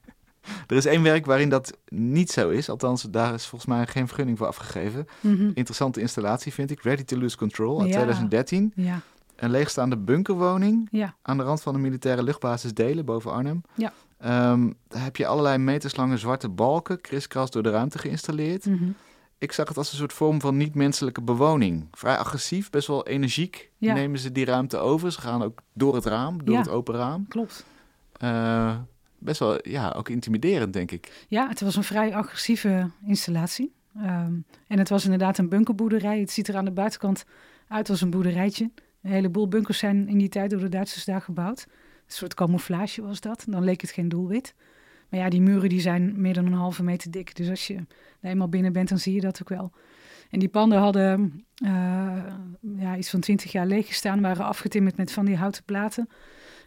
[SPEAKER 1] Er is één werk waarin dat niet zo is. Althans, daar is volgens mij geen vergunning voor afgegeven.
[SPEAKER 2] Mhm.
[SPEAKER 1] Interessante installatie vind ik. Ready to Lose Control uit
[SPEAKER 2] Ja.
[SPEAKER 1] 2013.
[SPEAKER 2] ja,
[SPEAKER 1] Een leegstaande bunkerwoning
[SPEAKER 2] ja,
[SPEAKER 1] aan de rand van de militaire luchtbasis Delen boven Arnhem.
[SPEAKER 2] Ja.
[SPEAKER 1] Ehm, daar heb je allerlei meterslange zwarte balken kriskras door de ruimte geïnstalleerd.
[SPEAKER 2] mhm.
[SPEAKER 1] Ik zag het als een soort vorm van niet-menselijke bewoning. Vrij agressief, best wel energiek
[SPEAKER 2] Ja.
[SPEAKER 1] nemen ze die ruimte over. Ze gaan ook door het raam, door
[SPEAKER 2] Ja.
[SPEAKER 1] het open raam.
[SPEAKER 2] klopt.
[SPEAKER 1] Eh, best wel, ja, ook intimiderend, denk ik.
[SPEAKER 2] Ja, het was een vrij agressieve installatie. Ehm, en het was inderdaad een bunkerboerderij. Het ziet er aan de buitenkant uit als een boerderijtje. Een heleboel bunkers zijn in die tijd door de Duitsers daar gebouwd. Een soort camouflage was dat. Dan leek het geen doelwit. Maar ja, die muren die zijn meer dan een halve meter dik. Dus als je er eenmaal binnen bent, dan zie je dat ook wel. En die panden hadden eh, ja, iets van twintig jaar leeg gestaan. Waren afgetimmerd met van die houten platen.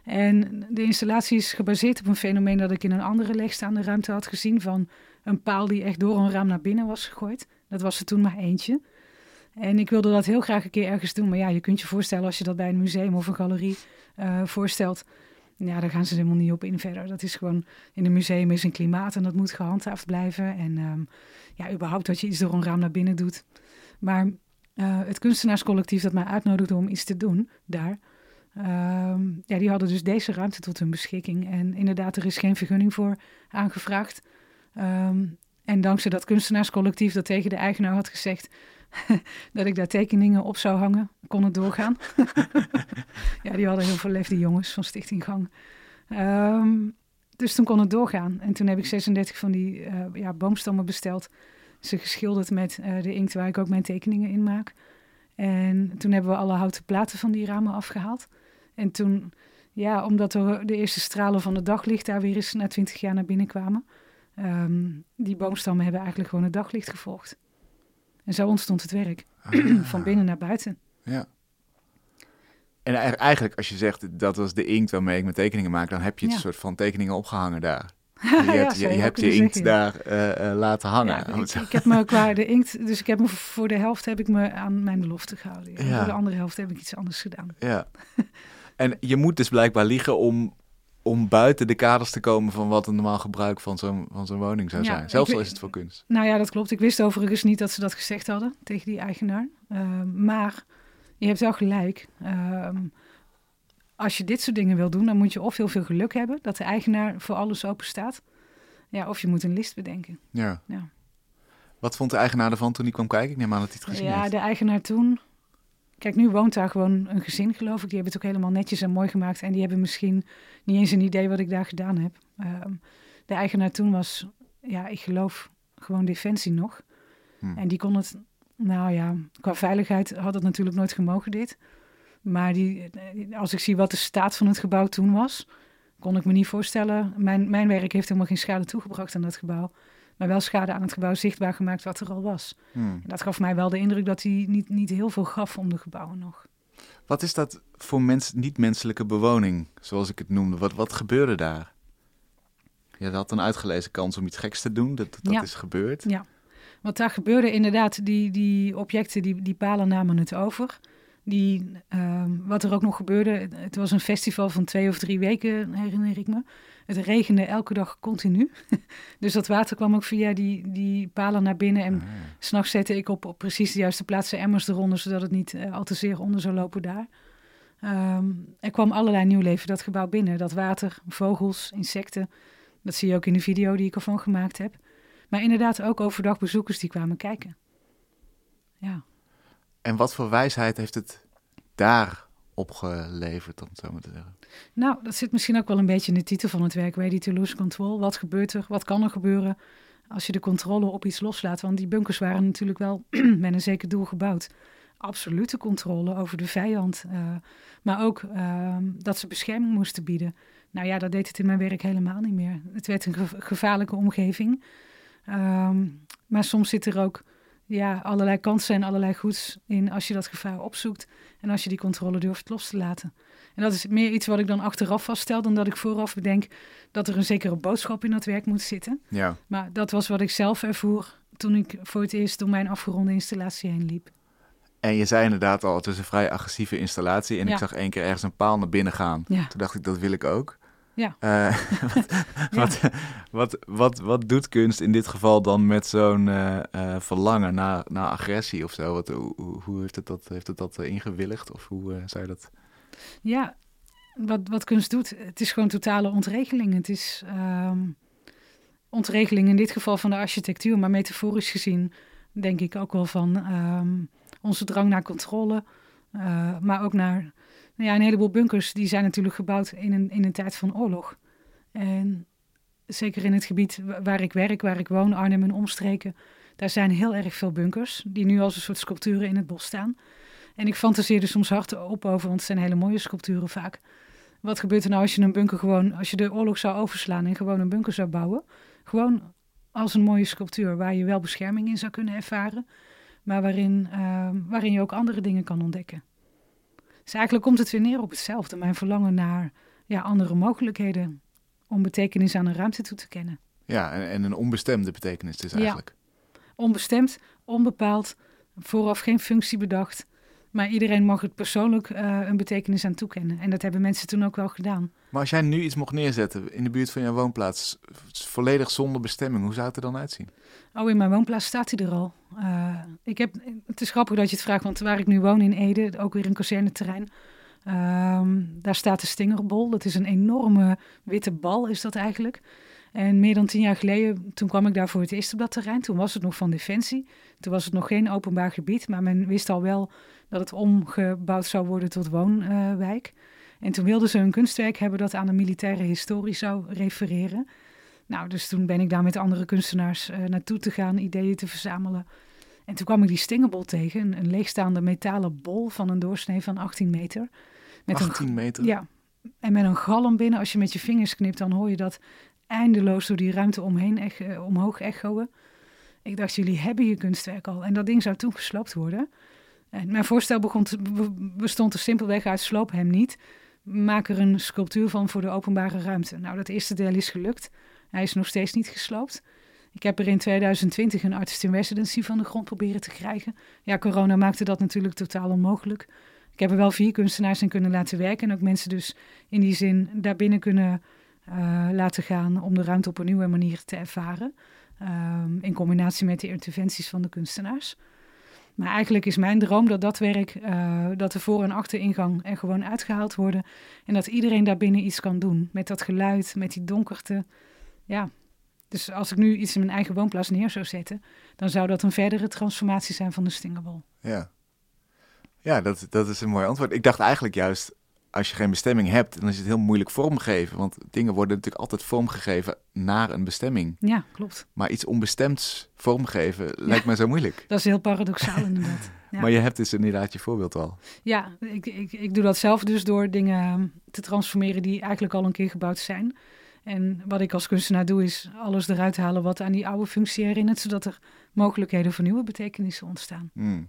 [SPEAKER 2] En de installatie is gebaseerd op een fenomeen dat ik in een andere leegstaande ruimte had gezien. Van een paal die echt door een raam naar binnen was gegooid. Dat was er toen maar eentje. En ik wilde dat heel graag een keer ergens doen. Maar ja, je kunt je voorstellen als je dat bij een museum of een galerie eh, voorstelt. Ja, daar gaan ze helemaal niet op in verder. Dat is gewoon, in een museum is een klimaat en dat moet gehandhaafd blijven. En ehm, ja, überhaupt dat je iets door een raam naar binnen doet. Maar eh, het kunstenaarscollectief dat mij uitnodigde om iets te doen daar... ehm, ja, die hadden dus deze ruimte tot hun beschikking. En inderdaad, er is geen vergunning voor aangevraagd. Ehm, En dankzij dat kunstenaarscollectief dat tegen de eigenaar had gezegd [LAUGHS] dat ik daar tekeningen op zou hangen, kon het doorgaan. [LAUGHS] ja, die hadden heel veel lef, die jongens van Stichting Gang. Ehm, dus toen kon het doorgaan. En toen heb ik 36 van die uh, ja, boomstammen besteld. Ze geschilderd met uh, de inkt waar ik ook mijn tekeningen in maak. En toen hebben we alle houten platen van die ramen afgehaald. En toen, ja, omdat de, de eerste stralen van het daglicht daar weer eens na 20 jaar naar binnen kwamen. Um, die boomstammen hebben eigenlijk gewoon het daglicht gevolgd. En zo ontstond het werk. Ah. [CLEARS THROAT] van binnen naar buiten.
[SPEAKER 1] Ja. En eigenlijk, als je zegt dat was de inkt waarmee ik mijn tekeningen maak, dan heb je het soort van tekeningen opgehangen daar. [LAUGHS] Je, hebt, je, hebt je inkt daar uh, uh, laten hangen.
[SPEAKER 2] Ja, ik, ik, heb me qua de inkt, dus ik heb me voor de helft heb ik me aan mijn belofte gehouden. Ja. Voor de andere helft heb ik iets anders gedaan.
[SPEAKER 1] Ja. en je moet dus blijkbaar liegen om, om buiten de kaders te komen van wat een normaal gebruik van zo'n van zo'n woning zou zijn. Zelfs al is het voor kunst.
[SPEAKER 2] Nou ja, dat klopt. Ik wist overigens niet dat ze dat gezegd hadden tegen die eigenaar. Uh, maar je hebt wel gelijk. Ehm, als je dit soort dingen wil doen, dan moet je of heel veel geluk hebben dat de eigenaar voor alles open staat. Ja, of je moet een list bedenken.
[SPEAKER 1] Ja. ja. Wat vond de eigenaar ervan toen hij kwam kijken? Ik neem aan dat hij het gezien
[SPEAKER 2] ja, de eigenaar toen... Kijk, nu woont daar gewoon een gezin, geloof ik. Die hebben het ook helemaal netjes en mooi gemaakt. En die hebben misschien niet eens een idee wat ik daar gedaan heb. Ehm, de eigenaar toen was, ja, ik geloof gewoon Defensie nog. Hm. En die kon het, nou ja, qua veiligheid had het natuurlijk nooit gemogen dit. Maar die, als ik zie wat de staat van het gebouw toen was, kon ik me niet voorstellen. Mijn, mijn werk heeft helemaal geen schade toegebracht aan dat gebouw. Maar wel schade aan het gebouw zichtbaar gemaakt wat er al was. Hmm. En dat gaf mij wel de indruk dat hij niet, niet heel veel gaf om de gebouwen nog.
[SPEAKER 1] Wat is dat voor mens, niet-menselijke bewoning, zoals ik het noemde? Wat, wat gebeurde daar? Je had een uitgelezen kans om iets geks te doen. Dat, dat is gebeurd.
[SPEAKER 2] Ja, wat daar gebeurde inderdaad, die, die objecten, die, die palen namen het over. Die, uh, wat er ook nog gebeurde, het was een festival van twee of drie weken, herinner ik me. Het regende elke dag continu. [LAUGHS] dus dat water kwam ook via die, die palen naar binnen. En ah, s s'nachts zette ik op, op precies de juiste plaatsen emmers eronder, zodat het niet uh, al te zeer onder zou lopen daar. Um, er kwam allerlei nieuw leven dat gebouw binnen. Dat water, vogels, insecten. Dat zie je ook in de video die ik ervan gemaakt heb. Maar inderdaad ook overdag bezoekers die kwamen kijken. Ja.
[SPEAKER 1] En wat voor wijsheid heeft het daar opgeleverd, om zo maar te zeggen?
[SPEAKER 2] Nou, dat zit misschien ook wel een beetje in de titel van het werk, Ready to Lose Control. Wat gebeurt er? Wat kan er gebeuren als je de controle op iets loslaat? Want die bunkers waren natuurlijk wel [CLEARS THROAT] met een zeker doel gebouwd. Absolute controle over de vijand. Uh, maar ook uh, dat ze bescherming moesten bieden. Nou ja, dat deed het in mijn werk helemaal niet meer. Het werd een gevaarlijke omgeving. Um, maar soms zit er ook ja, allerlei kansen en allerlei goeds in als je dat gevaar opzoekt en als je die controle durft los te laten. En dat is meer iets wat ik dan achteraf vaststel dan dat ik vooraf bedenk dat er een zekere boodschap in dat werk moet zitten.
[SPEAKER 1] Ja.
[SPEAKER 2] Maar dat was wat ik zelf ervoer toen ik voor het eerst door mijn afgeronde installatie heen liep.
[SPEAKER 1] En je zei inderdaad al, het is een vrij agressieve installatie. En ik zag één keer ergens een paal naar binnen gaan. Ja. Toen dacht ik, dat wil ik ook.
[SPEAKER 2] Ja. [LAUGHS] Uh,
[SPEAKER 1] wat, wat, wat, wat, doet kunst in dit geval dan met zo'n uh, uh, verlangen naar, naar agressie of zo? Wat, hoe, hoe heeft het dat, heeft het dat ingewilligd? Of hoe zou je dat...
[SPEAKER 2] Ja, wat, wat kunst doet, het is gewoon totale ontregeling. Het is um, ontregeling in dit geval van de architectuur, maar metaforisch gezien denk ik ook wel van um, onze drang naar controle, maar ook naar nou ja, een heleboel bunkers die zijn natuurlijk gebouwd in een, in een tijd van oorlog. En zeker in het gebied waar ik werk, waar ik woon, Arnhem en omstreken, daar zijn heel erg veel bunkers die nu als een soort sculpturen in het bos staan. En ik fantaseer er soms hard op over, want het zijn hele mooie sculpturen vaak. Wat gebeurt er nou als je een bunker gewoon, als je de oorlog zou overslaan en gewoon een bunker zou bouwen? Gewoon als een mooie sculptuur waar je wel bescherming in zou kunnen ervaren, maar waarin, uh, waarin je ook andere dingen kan ontdekken. Dus eigenlijk komt het weer neer op hetzelfde. Mijn verlangen naar ja, andere mogelijkheden om betekenis aan een ruimte toe te kennen.
[SPEAKER 1] Ja, en, en een onbestemde betekenis dus eigenlijk.
[SPEAKER 2] Ja. Onbestemd, onbepaald, vooraf geen functie bedacht. Maar iedereen mag het persoonlijk uh, een betekenis aan toekennen. En dat hebben mensen toen ook wel gedaan.
[SPEAKER 1] Maar als jij nu iets mocht neerzetten in de buurt van jouw woonplaats, volledig zonder bestemming, hoe zou het er dan uitzien?
[SPEAKER 2] Oh, in mijn woonplaats staat hij er al. Uh, ik heb, het is grappig dat je het vraagt, want waar ik nu woon in Ede, ook weer een kazerneterrein, um, daar staat de Stingerbol. Dat is een enorme witte bal, is dat eigenlijk. En meer dan tien jaar geleden, toen kwam ik daar voor het eerst op dat terrein. Toen was het nog van Defensie. Toen was het nog geen openbaar gebied, maar men wist al wel dat het omgebouwd zou worden tot woonwijk. en toen wilden ze een kunstwerk hebben dat aan de militaire historie zou refereren. Nou, dus toen ben ik daar met andere kunstenaars uh, naartoe te gaan, ideeën te verzamelen. En toen kwam ik die stingerbol tegen, een, een leegstaande metalen bol van een doorsnee van 18 meter.
[SPEAKER 1] Met 18 een, meter?
[SPEAKER 2] Ja, en met een galm binnen. Als je met je vingers knipt, dan hoor je dat eindeloos door die ruimte omheen ech, uh, omhoog echoen. Ik dacht, jullie hebben je kunstwerk al. En dat ding zou toen gesloopt worden. En mijn voorstel begon bestond er simpelweg uit sloop hem niet. Maak er een sculptuur van voor de openbare ruimte. Nou, dat eerste deel is gelukt. Hij is nog steeds niet gesloopt. Ik heb er in 2020 een artist in residency van de grond proberen te krijgen. Ja, corona maakte dat natuurlijk totaal onmogelijk. Ik heb er wel vier kunstenaars in kunnen laten werken. En ook mensen dus in die zin daarbinnen kunnen uh, laten gaan om de ruimte op een nieuwe manier te ervaren. Um, in combinatie met de interventies van de kunstenaars. Maar eigenlijk is mijn droom dat dat werk, uh, dat de voor- en achteringang er gewoon uitgehaald worden. En dat iedereen daarbinnen iets kan doen. Met dat geluid, met die donkerte. Ja, dus als ik nu iets in mijn eigen woonplaats neer zou zetten, dan zou dat een verdere transformatie zijn van de Stingerbol.
[SPEAKER 1] Ja, ja dat, dat is een mooi antwoord. Ik dacht eigenlijk juist, als je geen bestemming hebt, dan is het heel moeilijk vormgeven. Want dingen worden natuurlijk altijd vormgegeven naar een bestemming.
[SPEAKER 2] Ja, klopt.
[SPEAKER 1] Maar iets onbestemds vormgeven lijkt me zo moeilijk.
[SPEAKER 2] Dat is heel paradoxaal [LAUGHS] inderdaad.
[SPEAKER 1] Ja. Maar je hebt dus inderdaad je voorbeeld al.
[SPEAKER 2] Ja, ik, ik, ik doe dat zelf dus door dingen te transformeren die eigenlijk al een keer gebouwd zijn. En wat ik als kunstenaar doe, is alles eruit halen wat aan die oude functie herinnert, zodat er mogelijkheden voor nieuwe betekenissen ontstaan.
[SPEAKER 1] Hmm.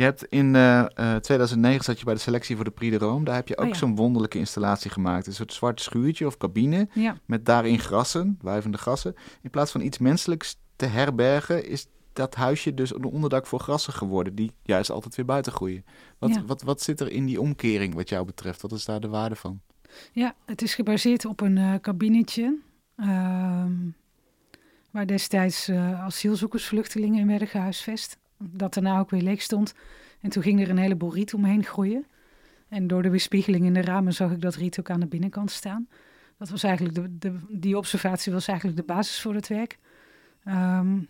[SPEAKER 1] Je hebt in uh, uh, 2009 zat je bij de selectie voor de Prix de Rome. Daar heb je ook oh, ja. zo'n wonderlijke installatie gemaakt. Een soort zwart schuurtje of cabine
[SPEAKER 2] ja.
[SPEAKER 1] met daarin grassen, wuivende grassen. In plaats van iets menselijks te herbergen, is dat huisje dus een onderdak voor grassen geworden, die juist altijd weer buiten groeien. Wat, ja. wat, wat zit er in die omkering wat jou betreft? Wat is daar de waarde van?
[SPEAKER 2] Ja, het is gebaseerd op een uh, kabinetje. Uh, waar destijds uh, asielzoekersvluchtelingen in werden gehuisvest. Dat daarna ook weer leeg stond. En toen ging er een heleboel riet omheen groeien. En door de weerspiegeling in de ramen zag ik dat riet ook aan de binnenkant staan. Dat was eigenlijk de, de, die observatie was eigenlijk de basis voor het werk. Um,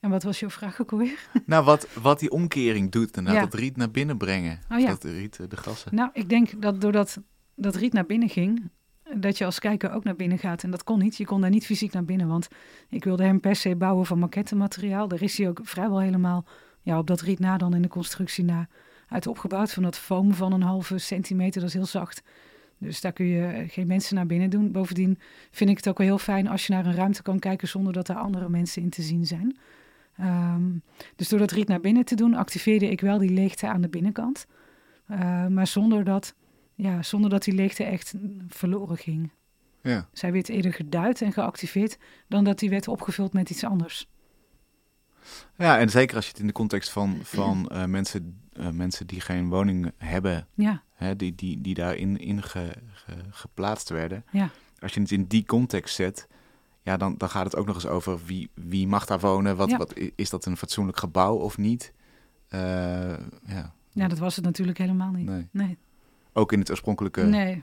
[SPEAKER 2] en wat was jouw vraag ook alweer? [LAUGHS]
[SPEAKER 1] Nou, wat, wat die omkering doet en ja. dat riet naar binnen brengen.
[SPEAKER 2] Oh, ja.
[SPEAKER 1] Dat riet, de gassen.
[SPEAKER 2] Nou, ik denk dat doordat dat riet naar binnen ging, dat je als kijker ook naar binnen gaat. En dat kon niet. Je kon daar niet fysiek naar binnen, want ik wilde hem per se bouwen van maquettemateriaal. Daar is hij ook vrijwel helemaal ja, op dat riet na dan in de constructie na uit opgebouwd. Van dat foam van een halve centimeter, dat is heel zacht. Dus daar kun je geen mensen naar binnen doen. Bovendien vind ik het ook wel heel fijn als je naar een ruimte kan kijken zonder dat er andere mensen in te zien zijn. Um, dus door dat riet naar binnen te doen, activeerde ik wel die leegte aan de binnenkant. Uh, maar zonder dat ja, zonder dat die leegte echt verloren ging.
[SPEAKER 1] Ja.
[SPEAKER 2] Zij werd eerder geduid en geactiveerd dan dat die werd opgevuld met iets anders.
[SPEAKER 1] Ja, en zeker als je het in de context van, van uh, mensen, uh, mensen die geen woning hebben,
[SPEAKER 2] ja.
[SPEAKER 1] hè, die, die, die daarin in ge, ge, geplaatst werden.
[SPEAKER 2] Ja.
[SPEAKER 1] Als je het in die context zet, ja, dan, dan gaat het ook nog eens over wie, wie mag daar wonen. Wat,
[SPEAKER 2] ja.
[SPEAKER 1] wat, is dat een fatsoenlijk gebouw of niet? Uh, ja.
[SPEAKER 2] ja, dat was het natuurlijk helemaal niet.
[SPEAKER 1] Nee.
[SPEAKER 2] nee.
[SPEAKER 1] Ook in het oorspronkelijke.
[SPEAKER 2] Nee.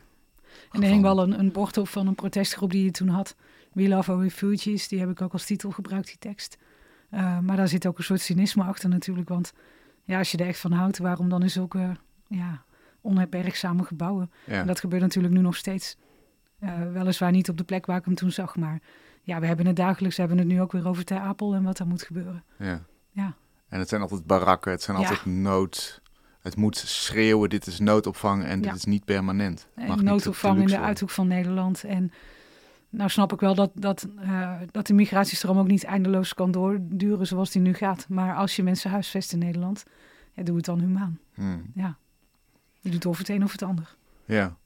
[SPEAKER 2] En er hing wel een, een bord op van een protestgroep die je toen had. We Love Our Refugees. Die heb ik ook als titel gebruikt, die tekst. Uh, maar daar zit ook een soort cynisme achter natuurlijk. Want ja, als je er echt van houdt, waarom dan in zulke ja, onherbergzame gebouwen?
[SPEAKER 1] Ja.
[SPEAKER 2] En dat gebeurt natuurlijk nu nog steeds. Uh, weliswaar niet op de plek waar ik hem toen zag. Maar ja, we hebben het dagelijks. We hebben het nu ook weer over Ter Apel en wat daar moet gebeuren.
[SPEAKER 1] Ja.
[SPEAKER 2] ja.
[SPEAKER 1] En het zijn altijd barakken. Het zijn altijd nood... Het moet schreeuwen, dit is noodopvang en dit
[SPEAKER 2] Ja.
[SPEAKER 1] is niet permanent.
[SPEAKER 2] En
[SPEAKER 1] Mag
[SPEAKER 2] noodopvang in de uithoek van Nederland. En nou snap ik wel dat, dat, uh, dat de migratiestroom ook niet eindeloos kan doorduren zoals die nu gaat. Maar als je mensen huisvest in Nederland, ja, doe het dan humaan.
[SPEAKER 1] Hmm.
[SPEAKER 2] Ja. Je doet of het een of het ander.
[SPEAKER 1] Ja.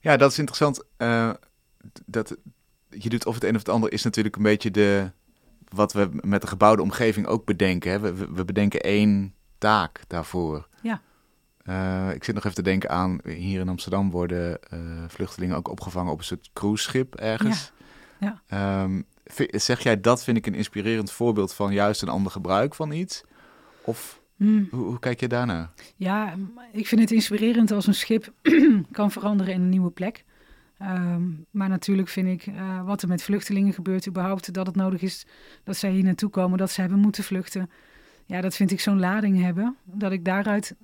[SPEAKER 1] Ja, dat is interessant. Uh, dat je doet of het een of het ander is natuurlijk een beetje de wat we met de gebouwde omgeving ook bedenken. Hè. We, we bedenken één taak daarvoor.
[SPEAKER 2] Ja.
[SPEAKER 1] Uh, ik zit nog even te denken aan, hier in Amsterdam worden uh, vluchtelingen ook opgevangen op een soort cruiseschip ergens.
[SPEAKER 2] Ja. ja.
[SPEAKER 1] Um, zeg jij dat vind ik een inspirerend voorbeeld van juist een ander gebruik van iets? Of
[SPEAKER 2] hmm.
[SPEAKER 1] hoe, hoe, kijk je daarnaar?
[SPEAKER 2] Ja, ik vind het inspirerend als een schip [CLEARS THROAT] kan veranderen in een nieuwe plek. Ehm, maar natuurlijk vind ik uh, wat er met vluchtelingen gebeurt, überhaupt dat het nodig is dat zij hier naartoe komen, dat ze hebben moeten vluchten. Ja, dat vind ik zo'n lading hebben, dat ik daaruit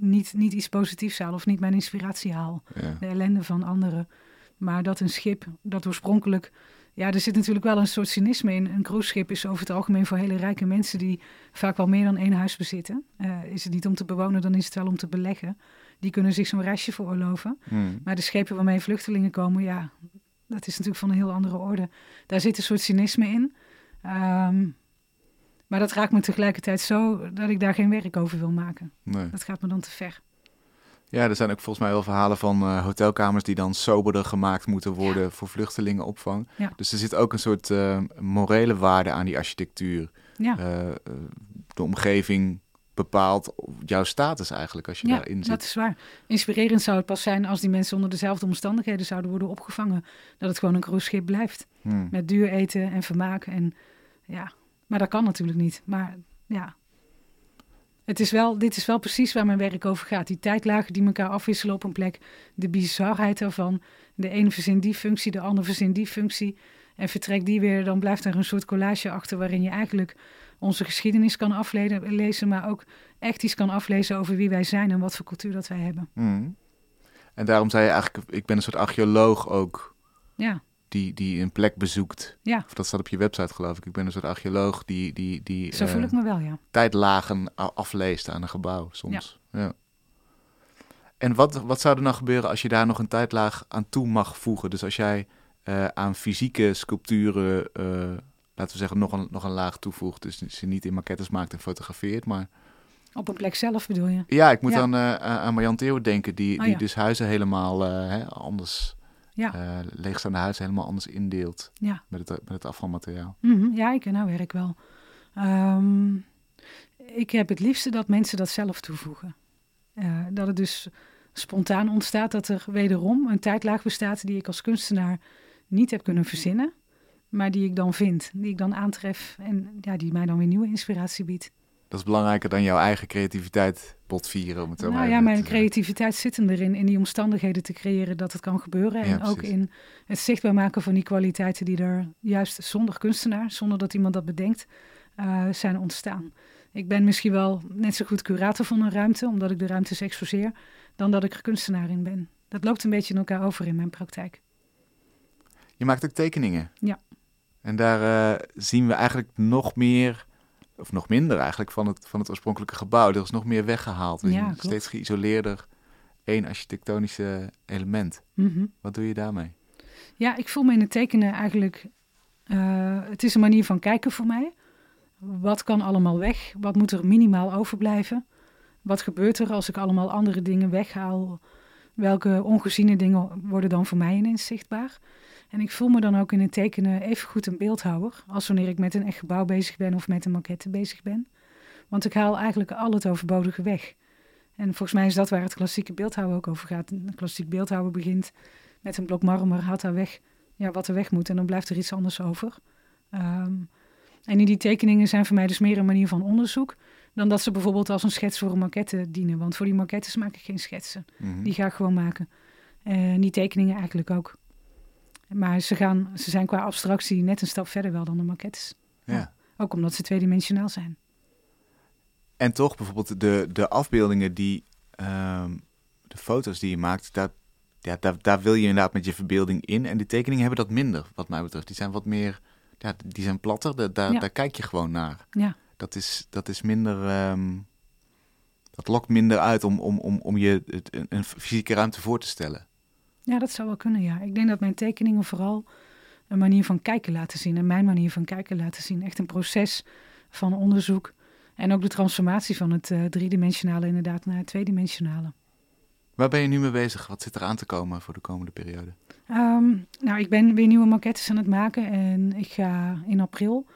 [SPEAKER 2] niet, niet iets positiefs haal of niet mijn inspiratie haal.
[SPEAKER 1] Ja.
[SPEAKER 2] De ellende van anderen. Maar dat een schip dat oorspronkelijk ja, er zit natuurlijk wel een soort cynisme in. Een cruiseschip is over het algemeen voor hele rijke mensen die vaak wel meer dan één huis bezitten. Uh, is het niet om te bewonen, dan is het wel om te beleggen. Die kunnen zich zo'n reisje veroorloven.
[SPEAKER 1] Hmm.
[SPEAKER 2] Maar de schepen waarmee vluchtelingen komen, ja, dat is natuurlijk van een heel andere orde. Daar zit een soort cynisme in. Ehm, maar dat raakt me tegelijkertijd zo dat ik daar geen werk over wil maken.
[SPEAKER 1] Nee.
[SPEAKER 2] Dat gaat me dan te ver.
[SPEAKER 1] Ja, er zijn ook volgens mij wel verhalen van uh, hotelkamers die dan soberder gemaakt moeten worden
[SPEAKER 2] Ja.
[SPEAKER 1] voor vluchtelingenopvang.
[SPEAKER 2] Ja.
[SPEAKER 1] Dus er zit ook een soort uh, morele waarde aan die architectuur.
[SPEAKER 2] Ja.
[SPEAKER 1] Uh, de omgeving bepaalt jouw status eigenlijk als je
[SPEAKER 2] ja,
[SPEAKER 1] daarin zit.
[SPEAKER 2] dat is waar. Inspirerend zou het pas zijn als die mensen onder dezelfde omstandigheden zouden worden opgevangen. Dat het gewoon een cruiseschip blijft.
[SPEAKER 1] Hmm.
[SPEAKER 2] Met duur eten en vermaak. En, ja. Maar dat kan natuurlijk niet. Maar ja, het is wel, dit is wel precies waar mijn werk over gaat. Die tijdlagen die elkaar afwisselen op een plek. De bizarheid daarvan. De ene verzint die functie, de ander verzint die functie. En vertrekt die weer, dan blijft er een soort collage achter... waarin je eigenlijk onze geschiedenis kan aflezen... maar ook echt iets kan aflezen over wie wij zijn... en wat voor cultuur dat wij hebben.
[SPEAKER 1] Hmm. En daarom zei je eigenlijk, ik ben een soort archeoloog ook...
[SPEAKER 2] Ja,
[SPEAKER 1] Die, die een plek bezoekt.
[SPEAKER 2] ja.
[SPEAKER 1] Of dat staat op je website geloof ik. Ik ben een soort archeoloog die, die, die
[SPEAKER 2] Zo voel
[SPEAKER 1] eh,
[SPEAKER 2] ik me wel, ja.
[SPEAKER 1] tijdlagen afleest aan een gebouw soms. Ja. En wat, wat zou er nou gebeuren als je daar nog een tijdlaag aan toe mag voegen? Dus als jij eh, aan fysieke sculpturen, eh, laten we zeggen, nog een, nog een laag toevoegt. Dus ze niet in maquettes maakt en fotografeert. Maar
[SPEAKER 2] Op een plek zelf bedoel je?
[SPEAKER 1] ja, ik moet
[SPEAKER 2] Ja.
[SPEAKER 1] dan aan Marjan Theo denken, die,
[SPEAKER 2] Oh,
[SPEAKER 1] die
[SPEAKER 2] ja.
[SPEAKER 1] dus huizen helemaal hè, anders,
[SPEAKER 2] Ja.
[SPEAKER 1] eh, leegstaande huizen helemaal anders indeelt
[SPEAKER 2] Ja.
[SPEAKER 1] met het, met het afvalmateriaal.
[SPEAKER 2] Mhm, ja, ik ken haar werk wel. Ehm, ik heb het liefste dat mensen dat zelf toevoegen. Eh, dat het dus spontaan ontstaat dat er wederom een tijdlaag bestaat die ik als kunstenaar niet heb kunnen verzinnen, maar die ik dan vind, die ik dan aantref en ja, die mij dan weer nieuwe inspiratie biedt.
[SPEAKER 1] Dat is belangrijker dan jouw eigen creativiteit botvieren, om het zo maar
[SPEAKER 2] Nou ja, mijn creativiteit zit hem erin, in die omstandigheden te creëren dat het kan gebeuren.
[SPEAKER 1] Ja,
[SPEAKER 2] en ook in het zichtbaar maken van die kwaliteiten die er juist zonder kunstenaar, zonder dat iemand dat bedenkt, eh, zijn ontstaan. Ik ben misschien wel net zo goed curator van een ruimte, omdat ik de ruimtes exposeer, dan dat ik er kunstenaar in ben. Dat loopt een beetje in elkaar over in mijn praktijk.
[SPEAKER 1] Je maakt ook tekeningen.
[SPEAKER 2] Ja.
[SPEAKER 1] En daar eh, zien we eigenlijk nog meer, of nog minder eigenlijk, van het, van het oorspronkelijke gebouw. Er is nog meer weggehaald. We
[SPEAKER 2] Ja,
[SPEAKER 1] steeds geïsoleerder één architectonische element.
[SPEAKER 2] Mhm.
[SPEAKER 1] Wat doe je daarmee?
[SPEAKER 2] Ja, ik voel me in het tekenen eigenlijk. eh, het is een manier van kijken voor mij. Wat kan allemaal weg? Wat moet er minimaal overblijven? Wat gebeurt er als ik allemaal andere dingen weghaal? Welke ongeziene dingen worden dan voor mij ineens zichtbaar? En ik voel me dan ook in het tekenen even goed een beeldhouwer. Als wanneer ik met een echt gebouw bezig ben of met een maquette bezig ben. Want ik haal eigenlijk al het overbodige weg. En volgens mij is dat waar het klassieke beeldhouwen ook over gaat. Een klassiek beeldhouwen begint met een blok marmer, haalt daar weg ja, wat er weg moet en dan blijft er iets anders over. Ehm, en in die tekeningen zijn voor mij dus meer een manier van onderzoek dan dat ze bijvoorbeeld als een schets voor een maquette dienen. Want voor die maquettes maak ik geen schetsen.
[SPEAKER 1] Mhm.
[SPEAKER 2] Die ga ik gewoon maken. En die tekeningen eigenlijk ook. Maar ze, gaan, ze zijn qua abstractie net een stap verder wel dan de maquettes.
[SPEAKER 1] ja.
[SPEAKER 2] Ook omdat ze tweedimensionaal zijn.
[SPEAKER 1] En toch bijvoorbeeld de, de afbeeldingen die, ehm, de foto's die je maakt, daar, ja, daar, daar wil je inderdaad met je verbeelding in. En die tekeningen hebben dat minder, wat mij betreft. Die zijn wat meer, ja, die zijn platter, daar, daar,
[SPEAKER 2] Ja.
[SPEAKER 1] daar kijk je gewoon naar.
[SPEAKER 2] Ja,
[SPEAKER 1] Dat is, dat is minder, ehm, dat lokt minder uit om, om, om, om je een fysieke ruimte voor te stellen.
[SPEAKER 2] Ja, dat zou wel kunnen, ja. Ik denk dat mijn tekeningen vooral een manier van kijken laten zien. En mijn manier van kijken laten zien. Echt een proces van onderzoek. En ook de transformatie van het eh, driedimensionale inderdaad naar het tweedimensionale.
[SPEAKER 1] Waar ben je nu mee bezig? Wat zit er aan te komen voor de komende periode?
[SPEAKER 2] Ehm, nou, ik ben weer nieuwe maquettes aan het maken en ik ga in april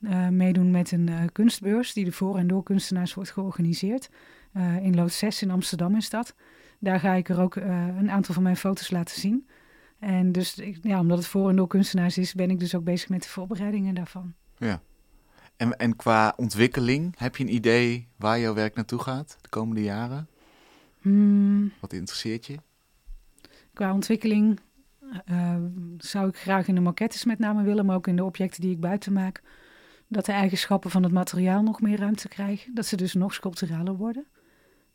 [SPEAKER 2] eh, meedoen met een eh, kunstbeurs die er voor en door kunstenaars wordt georganiseerd. In Lood 6 in Amsterdam is dat. Daar ga ik er ook eh, een aantal van mijn foto's laten zien. En dus, ja, omdat het voor en door kunstenaars is, ben ik dus ook bezig met de voorbereidingen daarvan.
[SPEAKER 1] Ja. En, en qua ontwikkeling, heb je een idee waar jouw werk naartoe gaat de komende jaren?
[SPEAKER 2] Hmm,
[SPEAKER 1] Wat interesseert je?
[SPEAKER 2] qua ontwikkeling uh, zou ik graag in de maquettes met name willen, maar ook in de objecten die ik buiten maak, dat de eigenschappen van het materiaal nog meer ruimte krijgen. Dat ze dus nog sculpturaler worden.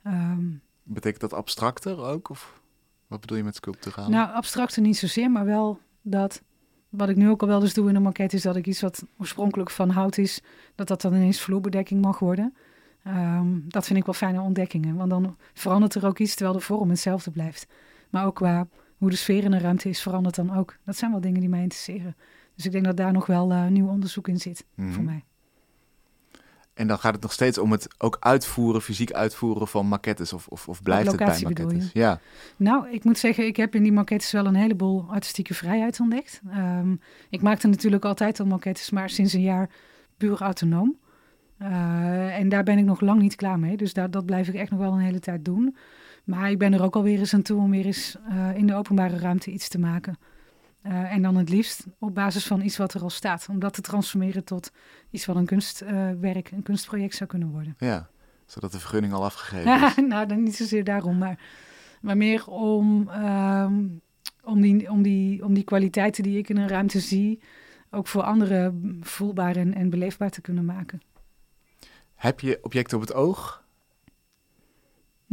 [SPEAKER 1] Um, Betekent dat abstracter ook? Of wat bedoel je met sculpturaal?
[SPEAKER 2] Nou, abstracter niet zozeer, maar wel dat wat ik nu ook al wel eens doe in een maquette, is dat ik iets wat oorspronkelijk van hout is, dat dat dan ineens vloerbedekking mag worden. Ehm, dat vind ik wel fijne ontdekkingen, want dan verandert er ook iets terwijl de vorm hetzelfde blijft. Maar ook qua hoe de sfeer in de ruimte is, verandert dan ook. Dat zijn wel dingen die mij interesseren. Dus ik denk dat daar nog wel uh, nieuw onderzoek in zit voor mhm. mij.
[SPEAKER 1] En dan gaat het nog steeds om het ook uitvoeren, fysiek uitvoeren van maquettes of, of, of blijft het bij maquettes?
[SPEAKER 2] Ja. Nou, ik moet zeggen, ik heb in die maquettes wel een heleboel artistieke vrijheid ontdekt. Um, ik maakte natuurlijk altijd al maquettes, maar sinds een jaar puur autonoom. Uh, en daar ben ik nog lang niet klaar mee. Dus daar, dat blijf ik echt nog wel een hele tijd doen. Maar ik ben er ook alweer eens aan toe om weer eens uh, in de openbare ruimte iets te maken. Uh, en dan het liefst op basis van iets wat er al staat. Om dat te transformeren tot iets wat een kunstwerk, een kunstproject zou kunnen worden.
[SPEAKER 1] Ja, zodat de vergunning al afgegeven [LAUGHS] is.
[SPEAKER 2] nou, dan niet zozeer daarom, maar, maar meer om, um, om, die, om, die, om die kwaliteiten die ik in een ruimte zie... ook voor anderen voelbaar en, en beleefbaar te kunnen maken.
[SPEAKER 1] Heb je objecten op het oog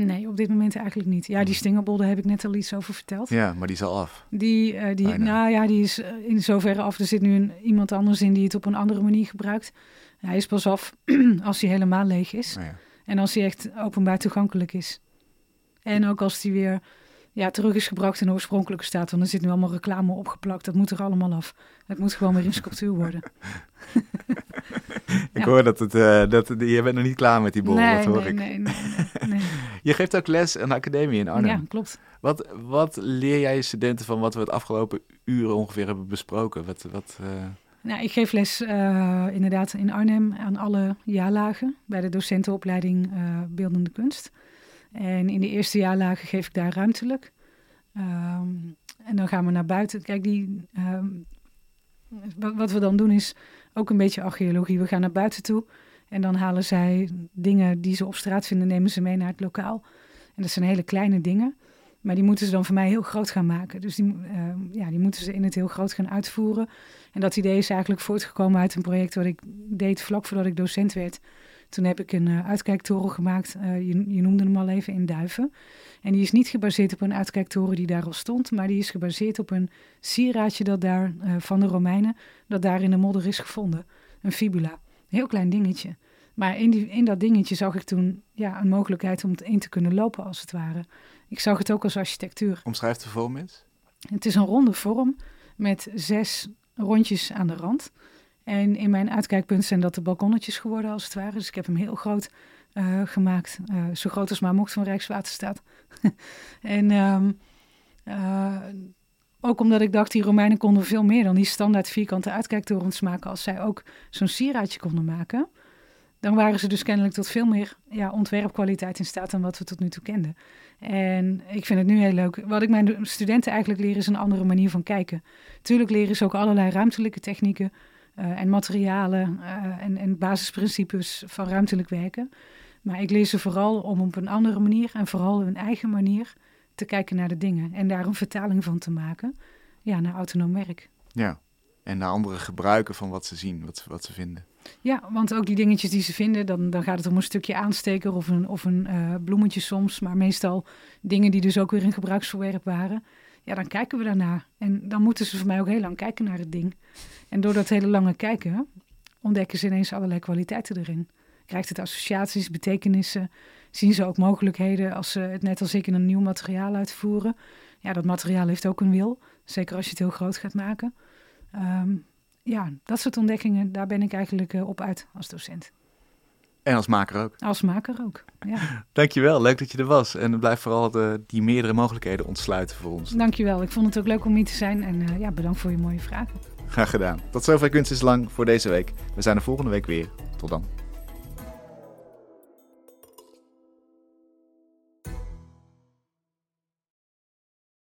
[SPEAKER 2] Nee, op dit moment eigenlijk niet. Ja, die stingerbol, daar heb ik net al iets over verteld.
[SPEAKER 1] Ja, maar die is al af.
[SPEAKER 2] Die, uh, die nou ja, die is eh, in zoverre af. Er zit nu een, iemand anders in die het op een andere manier gebruikt. Hij is pas af [CLEARS THROAT] als hij helemaal leeg is. Oh ja. En als hij echt openbaar toegankelijk is. En ook als die weer ja, terug is gebracht in de oorspronkelijke staat. Want er zit nu allemaal reclame opgeplakt. Dat moet er allemaal af. Het moet gewoon weer in sculptuur worden. [LAUGHS]
[SPEAKER 1] ik hoor dat het, uh, dat je bent nog niet klaar met die bol,
[SPEAKER 2] nee,
[SPEAKER 1] dat hoor
[SPEAKER 2] nee,
[SPEAKER 1] ik.
[SPEAKER 2] Nee, nee, nee, [LAUGHS]
[SPEAKER 1] je geeft ook les aan de academie in Arnhem.
[SPEAKER 2] Ja, klopt.
[SPEAKER 1] Wat, wat leer jij studenten van wat we het afgelopen uren ongeveer hebben besproken? Wat, wat, uh...
[SPEAKER 2] Nou, ik geef les uh, inderdaad in Arnhem aan alle jaarlagen bij de docentenopleiding Beeldende Kunst. En in de eerste jaarlagen geef ik daar ruimtelijk. Um, en dan gaan we naar buiten. Kijk, die, um, wat, we dan doen is ook een beetje archeologie. We gaan naar buiten toe en dan halen zij dingen die ze op straat vinden, nemen ze mee naar het lokaal. En dat zijn hele kleine dingen, maar die moeten ze dan voor mij heel groot gaan maken. Dus die, uh, ja, die moeten ze in het heel groot gaan uitvoeren. En dat idee is eigenlijk voortgekomen uit een project wat ik deed vlak voordat ik docent werd. Toen heb ik een uh, uitkijktoren gemaakt, uh, je, je, noemde hem al even, in Duiven. En die is niet gebaseerd op een uitkijktoren die daar al stond, maar die is gebaseerd op een sieraadje dat daar, uh, van de Romeinen, dat daar in de modder is gevonden. Een fibula. Een heel klein dingetje. Maar in, die, in dat dingetje zag ik toen ja, een mogelijkheid om het in te kunnen lopen, als het ware. Ik zag het ook als architectuur.
[SPEAKER 1] Omschrijf de vorm eens.
[SPEAKER 2] Het is een ronde vorm met zes rondjes aan de rand. En in mijn uitkijkpunt zijn dat de balkonnetjes geworden, als het ware. Dus ik heb hem heel groot uh, gemaakt. Uh, zo groot als maar mocht van Rijkswaterstaat. [LAUGHS] en um, uh, ook omdat ik dacht, die Romeinen konden veel meer dan die standaard vierkante uitkijktorens maken. Als zij ook zo'n sieraadje konden maken, dan waren ze dus kennelijk tot veel meer ja, ontwerpkwaliteit in staat dan wat we tot nu toe kenden. En ik vind het nu heel leuk. Wat ik mijn studenten eigenlijk leer is een andere manier van kijken. Tuurlijk leren ze ook allerlei ruimtelijke technieken en materialen uh, en, en basisprincipes van ruimtelijk werken. Maar ik leer ze vooral om op een andere manier en vooral hun eigen manier te kijken naar de dingen en daar een vertaling van te maken ja, naar autonoom werk.
[SPEAKER 1] Ja, en naar andere gebruiken van wat ze zien, wat, wat ze vinden.
[SPEAKER 2] Ja, want ook die dingetjes die ze vinden, dan, dan gaat het om een stukje aansteker of een, of een uh, bloemetje soms, maar meestal dingen die dus ook weer in gebruiksverwerp waren. Ja, dan kijken we daarnaar. En dan moeten ze voor mij ook heel lang kijken naar het ding. En door dat hele lange kijken ontdekken ze ineens allerlei kwaliteiten erin. Krijgt het associaties, betekenissen, zien ze ook mogelijkheden als ze het net als ik in een nieuw materiaal uitvoeren. Ja, dat materiaal heeft ook een wil, zeker als je het heel groot gaat maken. Um, ja, dat soort ontdekkingen, daar ben ik eigenlijk uh, op uit als docent.
[SPEAKER 1] En als maker ook.
[SPEAKER 2] Als maker ook, ja. [LAUGHS]
[SPEAKER 1] Dankjewel, leuk dat je er was. En blijf vooral de, die meerdere mogelijkheden ontsluiten voor ons.
[SPEAKER 2] Dankjewel, ik vond het ook leuk om hier te zijn. En uh, ja, bedankt voor je mooie vragen.
[SPEAKER 1] Graag gedaan. Tot zover Kunst is Lang voor deze week. We zijn er volgende week weer. Tot dan.